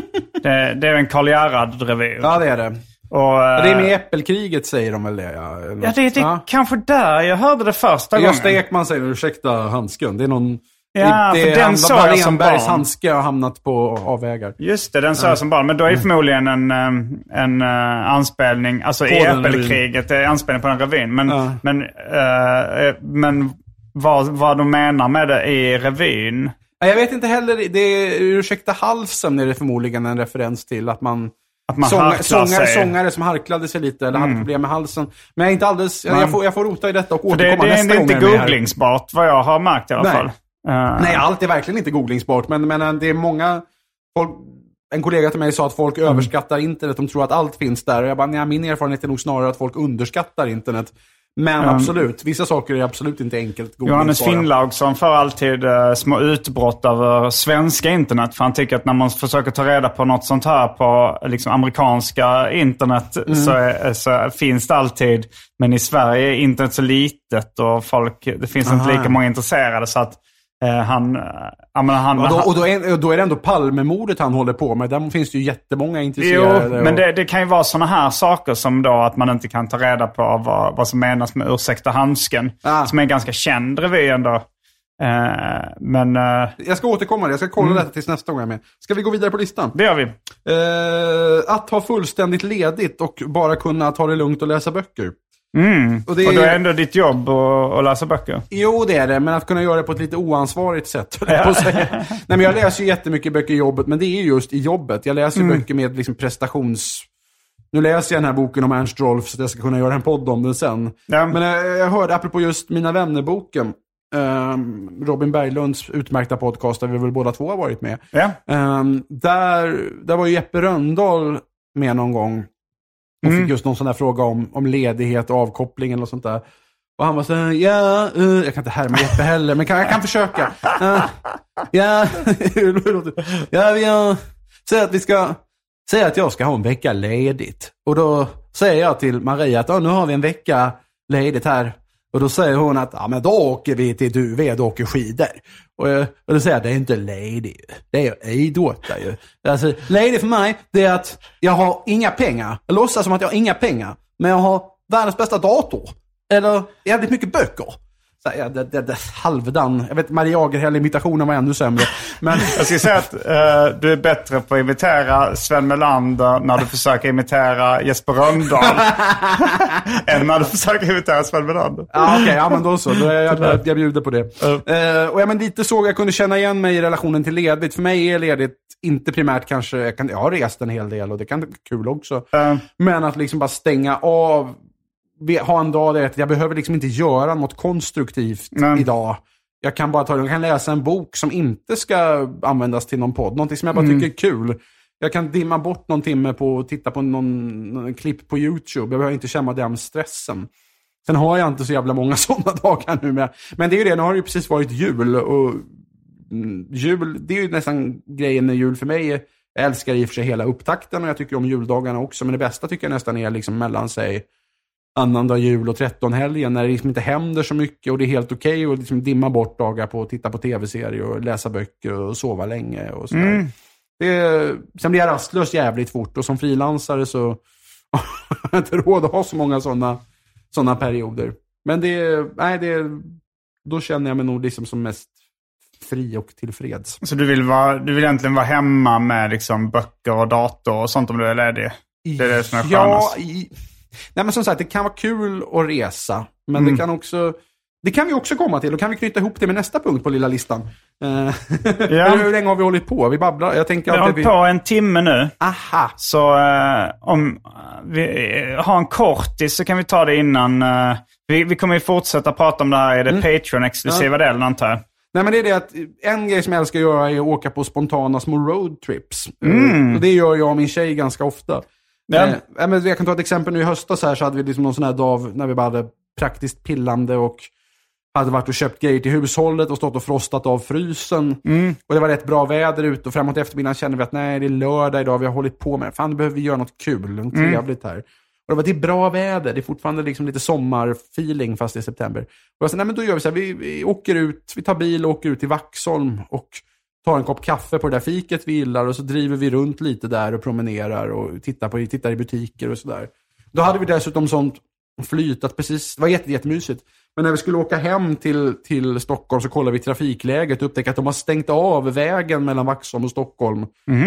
det, det är en Karl Gerhard-revy. Ja, det är det. Och, eh, Det är med äppelkriget säger de väl det? Ja. Ja, det, det är Ja. kanske där jag hörde det första Gösta gången. Ekman säger ursäkta handsken. Det är någon... Ja, det, för det, den såg jag som barn. handske har hamnat på avvägar. Just det, den sa jag som barn. Men då är det förmodligen en, eh, en uh, anspelning, alltså i den Äppelkriget, det är anspelning på den revyn. Men, Ja. men, eh, men vad, vad de menar med det i revyn. Jag vet inte heller. Det är, ursäkta halsen är det förmodligen en referens till. Att man... Att man harklar sångare. Mm. sångare som harklade sig lite eller hade problem med halsen. Men jag är inte alldeles... Jag, Man- jag, får, jag får rota i detta och det, återkomma det, nästa det är gång inte jag är här. googlingsbart vad jag har märkt i alla Nej. fall. Eh, Nej, allt är verkligen inte googlingsbart. Men, men eh, det är många... Folk, en kollega till mig sa att folk Mm. överskattar internet. De tror att allt finns där. Och jag bara, nej, min erfarenhet är nog snarare att folk underskattar internet. Men absolut, vissa saker är absolut inte enkelt Johannes googlingsbara. Finnlaugsson får alltid eh, små utbrott över svenska internet. För han tycker att när man försöker ta reda på något sånt här på liksom, amerikanska internet Mm. så, är, så finns det alltid. Men i Sverige är internet så litet och folk, det finns inte Aha. lika många intresserade. Så att han... eh, jag menar, han, Och då, och då, är, då är det ändå Palmemordet han håller på med. Där finns det ju jättemånga Jo, intresserade. men och- det, det kan ju vara sådana här saker som då att man inte kan ta reda på vad, vad som menas med ursäkta handsken. Ah. Som är en ganska känd revy ändå. Eh, men eh, Jag ska återkomma, jag ska kolla Mm. detta tills nästa gång jag är med. Ska vi gå vidare på listan? det gör vi. Eh, att ha fullständigt ledigt och bara kunna ta det lugnt och läsa böcker. Mm. Och det Och då är är- ändå ditt jobb att, läsa böcker. Jo, det är det, men att kunna göra det på ett lite oansvarigt sätt. jag säga. Nej, men jag läser ju jättemycket böcker i jobbet, men det är just i jobbet. Jag läser Mm. böcker med liksom prestations... Nu läser jag den här boken om Ernst Rolf så att jag ska kunna göra en podd om den sen. Ja. Men eh, jag hörde, apropå just Mina vänner-boken, ehm, Robin Berglunds utmärkta podcast, där vi väl båda två har varit med. Ja. Ehm, där, där var ju Jeppe Röndahl med någon gång Mm. fick just någon sån där fråga om, om ledighet och avkoppling eller sånt där. Och han var så här, ja, eh, jag kan inte härma Jeppe heller, men kan, jag kan försöka. Ja, ja, vi har, säg att vi ska, säg att jag ska ha en vecka ledigt. Och då säger jag till Maria att "Ja, nu har vi en vecka ledigt här. Och då säger hon att ja, men då åker vi till Duved och åker skidor. Och, jag- och då säger jag det är inte lady. Det är idrotta ju. Alltså, lady för mig, det är att jag har inga pengar. Jag låtsas som att jag har inga pengar. Men jag har världens bästa dator. Eller jävligt mycket böcker. Ja, det, det, det, halvdan. Jag vet, Maria Agerhäll-imitationen var ännu sämre. Men Jag skulle säga att eh, du är bättre på att imitera Sven Melander när du försöker imitera Jesper Rönndahl. än när du försöker imitera Sven Melander. Ja, okej, ja men då så. Då jag, jag, jag bjuder på det. Eh, och ja, men lite så jag kunde känna igen mig i relationen till ledigt. För mig är ledigt inte primärt kanske, jag, kan, jag har rest en hel del och det kan vara kul också. Eh, Men att liksom bara stänga av, ha en dag där jag behöver liksom inte göra något konstruktivt Nej. idag. Jag kan bara ta jag kan läsa en bok som inte ska användas till någon podd. Någonting som jag bara tycker är kul. Jag kan dimma bort någon timme på att titta på någon, någon klipp på YouTube. Jag behöver inte känna den stressen. Sen har jag inte så jävla många sådana dagar nu. Med. Men det är ju det, nu har det ju precis varit jul. Och mm, jul, det är ju nästan grejen med jul för mig. Jag älskar i och för sig hela upptakten och jag tycker om juldagarna också. Men det bästa tycker jag nästan är liksom mellan sig annandag jul och trettonhelgen när det liksom inte händer så mycket och det är helt okej att liksom dimma bort dagar på att titta på tv-serier och läsa böcker och sova länge och sådär. Det, sen blir jag rastlös jävligt fort och som frilansare så har jag inte råd att ha så många sådana såna perioder. Men det, nej, det, då känner jag mig nog liksom som mest fri och tillfreds. så du vill, vara, du vill egentligen vara hemma med liksom böcker och dator och sånt om du är ledig? Det är det som är Ja, skönast. i, nej men som sagt, det kan vara kul att resa. Men det kan också... Det kan vi också komma till. Då kan vi knyta ihop det med nästa punkt på lilla listan. Eh, Eller hur länge har vi hållit på? Vi babblar. Jag tänker Jag har hållit Vi... på en timme nu. Aha! Så eh, om vi eh, har en kortis så kan vi ta det innan. eh, vi, vi kommer ju fortsätta prata om det här i det Patreon-exklusiva delen antar jag. Nej men det är det att en grej som jag älskar att göra är att åka på spontana små roadtrips. Mm. Eh, det gör jag och min tjej ganska ofta. Ja. Eh, ja, men jag kan ta ett exempel nu i höstas här så hade vi liksom någon sån här dag när vi bara hade praktiskt pillande och hade varit och köpt grejer till hushållet och stått och frostat av frysen. Mm. Och det var rätt bra väder ute och framåt eftermiddagen kände vi att nej, det är lördag idag, vi har hållit på med det. Fan, nu behöver vi göra något kul, något Mm. trevligt här. Och det var det är bra väder, det är fortfarande liksom lite sommarfeeling fast det är september. Och jag sa, nej men då gör vi så här, vi, vi åker ut, vi tar bil och åker ut till Vaxholm och tar en kopp kaffe på det där fiket vi gillar och så driver vi runt lite där och promenerar och tittar, på, tittar i butiker och sådär. Då hade vi dessutom sånt flyt att precis, det var jätte, jättemysigt. Men när vi skulle åka hem till, till Stockholm så kollade vi trafikläget och upptäckte att de har stängt av vägen mellan Vaxholm och Stockholm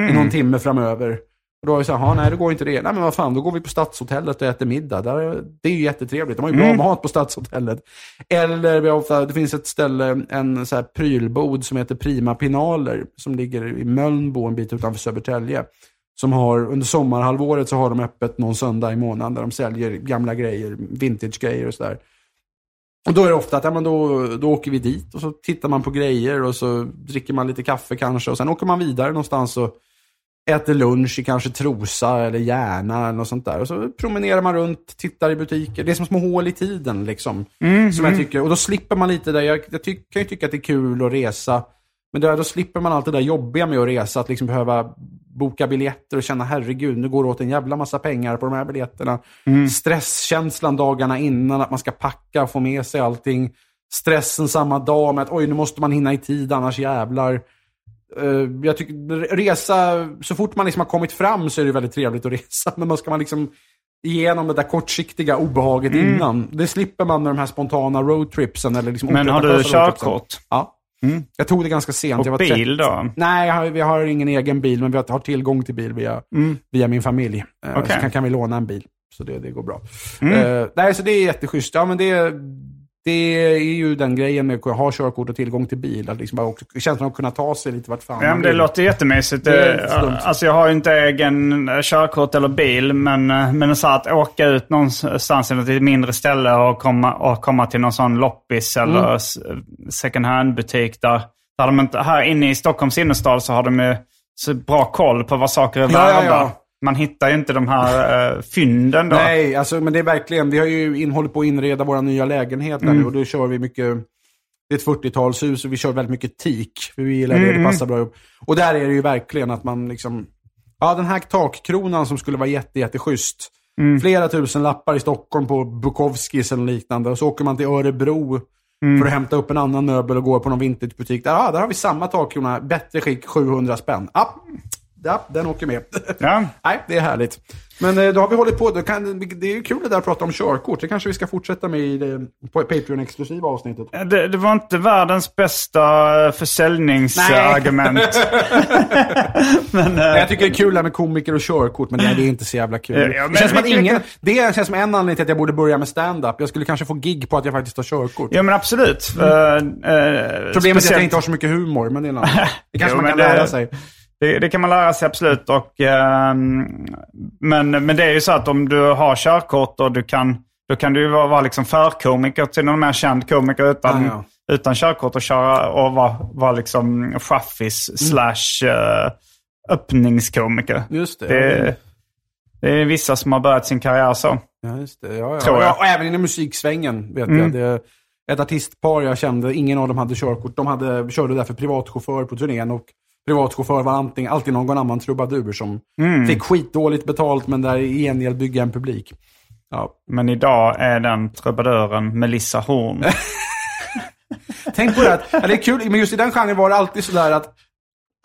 i någon timme framöver. Och då var vi så här, "Ja, nej det går inte det. Nej men vad fan, då går vi på Stadshotellet och äter middag. Där, det är ju jättetrevligt. De har ju bra mat på Stadshotellet. Eller vi har ofta, det finns ett ställe, en så här prylbod som heter Prima Pinaler. Som ligger i Mölnbo en bit utanför Södertälje. Som har, under sommarhalvåret så har de öppet någon söndag i månaden där de säljer gamla grejer, vintage-grejer och sådär. Och då är det ofta att ja, men då, då åker vi dit och så tittar man på grejer och så dricker man lite kaffe kanske och sen åker man vidare någonstans och äter lunch i kanske Trosa eller Järna eller något sånt där. Och så promenerar man runt, tittar i butiker. Det är som små hål i tiden liksom. Som jag tycker. Och då slipper man lite där. Jag, jag ty, kan ju tycka att det är kul att resa. Men då, då slipper man allt det där jobbiga med att resa. Att liksom behöva boka biljetter och känna herregud, nu går det åt en jävla massa pengar på de här biljetterna. Stresskänslan dagarna innan, att man ska packa och få med sig allting. Stressen samma dag med att oj, nu måste man hinna i tid, annars jävlar. Eh, jag tycker resa, så fort man liksom har kommit fram så är det väldigt trevligt att resa. Men man ska man liksom igenom det där kortsiktiga obehaget innan. Det slipper man med de här spontana roadtripsen. Eller liksom Men har du körkort? Ja. Jag tog det ganska sent. Och jag var bil 30. då? Nej, jag har, vi har ingen egen bil, men vi har, tillgång till bil via, via min familj. Eh, Okej. Så kan, kan vi låna en bil. Så det, det går bra. Eh, nej, så det är jätteschysst. Ja, men det, det är ju den grejen med att ha körkort och tillgång till bil. Att liksom bara också, känslan av att kunna ta sig lite vart fan Ja, men det vill. låter jättemysigt. Det dumt. alltså jag har ju inte egen eh, körkort eller bil, men, eh, men så att åka ut någonstans till ett mindre ställe och komma, och komma till någon sån loppis eller Mm. second hand-butik där, där de inte, här inne i Stockholms innerstad så har de ju så bra koll på vad saker är Ja, värda. ja, ja. Man hittar ju inte de här uh, fynden då. Nej, alltså, men det är verkligen, vi har ju in, hållit på att inreda våra nya lägenheter Mm. nu och då kör vi mycket, det är ett 40-talshus och vi kör väldigt mycket teak. För vi gillar det, Mm. det passar bra ihop. Och där är det ju verkligen att man liksom, ja den här takkronan som skulle vara jätte, jätteschysst. Mm. Flera tusen lappar i Stockholm på Bukowskis eller liknande. Och så åker man till Örebro Mm. för att hämta upp en annan möbel och går på någon vintagebutik. Där, ah, där har vi samma takkrona, bättre skick, 700 spänn. Ja, ja den åker med. Ja. Nej, det är härligt. Men eh, då har vi hållit på, då kan, det är ju kul det där att prata om körkort. Det kanske vi ska fortsätta med i det på Patreon-exklusiva avsnittet. Det, det var inte världens bästa eh, försäljningsargument. men, eh, Jag tycker det är kul det här med komiker och körkort, men det, det är inte så jävla kul. Ja, det, känns som att ingen, det känns som en anledning till att jag borde börja med stand-up. Jag skulle kanske få gig på att jag faktiskt har körkort. Ja men absolut. Mm. Eh, eh, Problemet är att speciellt- jag inte har så mycket humor, men det är en annan. Det kanske Jo, man kan det- lära sig. Det, det kan man lära sig absolut. Och, ehm, men, men det är ju så att om du har körkort och du kan, då kan du ju vara, vara liksom förkomiker till någon mer känd komiker utan, Ja, utan körkort och köra och vara, vara liksom chaffis Mm. slash uh, öppningskomiker. Just det. Det, det är vissa som har börjat sin karriär så. Ja, just det. Ja, ja. Tror jag. Ja, och även inom musiksvängen vet jag. Det, ett artistpar jag kände, ingen av dem hade körkort. De hade, körde därför privatchaufför på turnén och privatchaufför var antingen, alltid någon annan trubadur som fick skitdåligt betalt men där i gengäld bygga en publik. Ja. Men idag är den trubaduren Melissa Horn. Tänk på det, att, ja, det är kul, men just i den genren var det alltid sådär att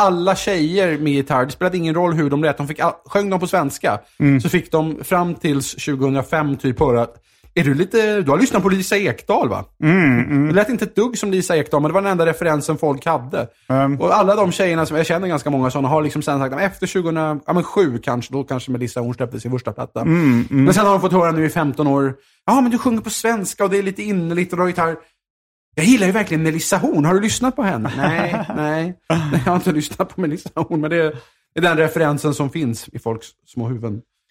alla tjejer med gitarr, det spelade ingen roll hur de lät, de fick all, sjöng de på svenska, så fick de fram tills 2005 typ höra att är du lite, du har lyssnat på Lisa Ekdahl va? Det lät inte ett dugg som Lisa Ekdahl, men det var den enda referensen folk hade. Och alla de tjejerna, som jag känner ganska många sådana, har liksom sen sagt att efter 2007 kanske, då kanske Melissa Horn släppte sin första platta. Men sen har de fått höra nu i 15 år, ja men du sjunger på svenska och det är lite innerligt och du har gitarr. Jag gillar ju verkligen Melissa Horn. Har du lyssnat på henne? Nej, nej. nej jag har inte lyssnat på Melissa Horn, men det är den referensen som finns i folks små huvuden.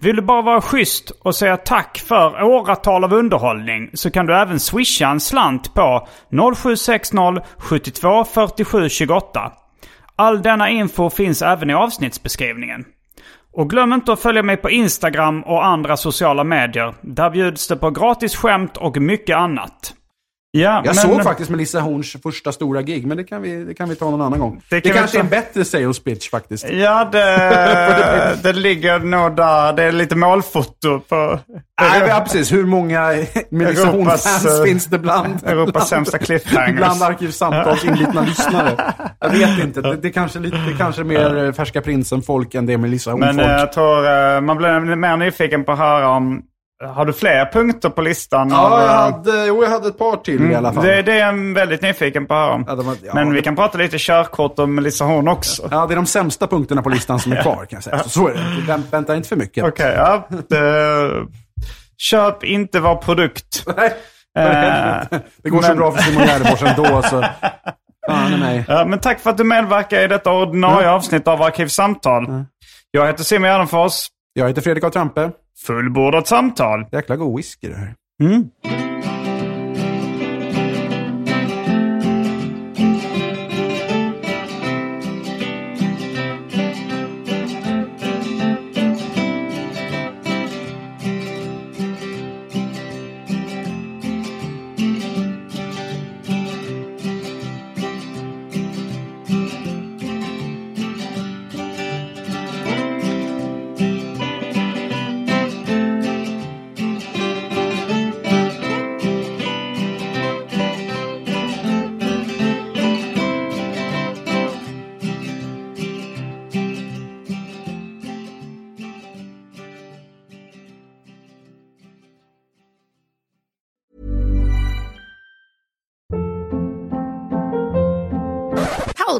Vill du bara vara schysst och säga tack för åratal av underhållning så kan du även swisha en slant på 0760 72 47 28. All denna info finns även i avsnittsbeskrivningen. Och glöm inte att följa mig på Instagram och andra sociala medier. Där bjuds det på gratis skämt och mycket annat. Ja, Jag men- såg faktiskt Melissa Horns första stora gig, men det kan vi, det kan vi ta någon annan gång. Det Det, kan vi kanske ta- är en bättre sales pitch faktiskt. Ja, det, det ligger nog där. Det är lite målfoto på... Nej, ja, precis. Hur många Melissa Horn-fans eh, finns det bland, Europas sämsta cliffhangers. bland Arkivsamtals inbitna lyssnare? Jag vet inte. Det, det, kanske lite, det kanske är mer eh, Färska Prinsen-folk än det är Melissa Men eh, Horn-folk. jag tror man blir mer nyfiken på att höra om... Har du fler punkter på listan? Ja, jag hade, jo, jag hade ett par till i alla fall. Det, det är jag väldigt nyfiken på att höra om. Ja, var- ja, Men vi det- kan prata lite körkort och Melissa Horn också. Ja, det är de sämsta punkterna på listan som är kvar kan jag säga. Så, så är det. Vänt, vänta inte för mycket. Okej, ja. Det, köp inte vår produkt. Nej, Eh, det går så men- bra för Simon Gärdenfors ändå så... Fan mig. Ja, men tack för att du medverkar i detta ordinarie avsnitt av Arkivsamtal. Jag heter Simon Gärdenfors. Jag heter Fredrik A. Trampe. Fullbordat samtal. Jäkla god whisky det här.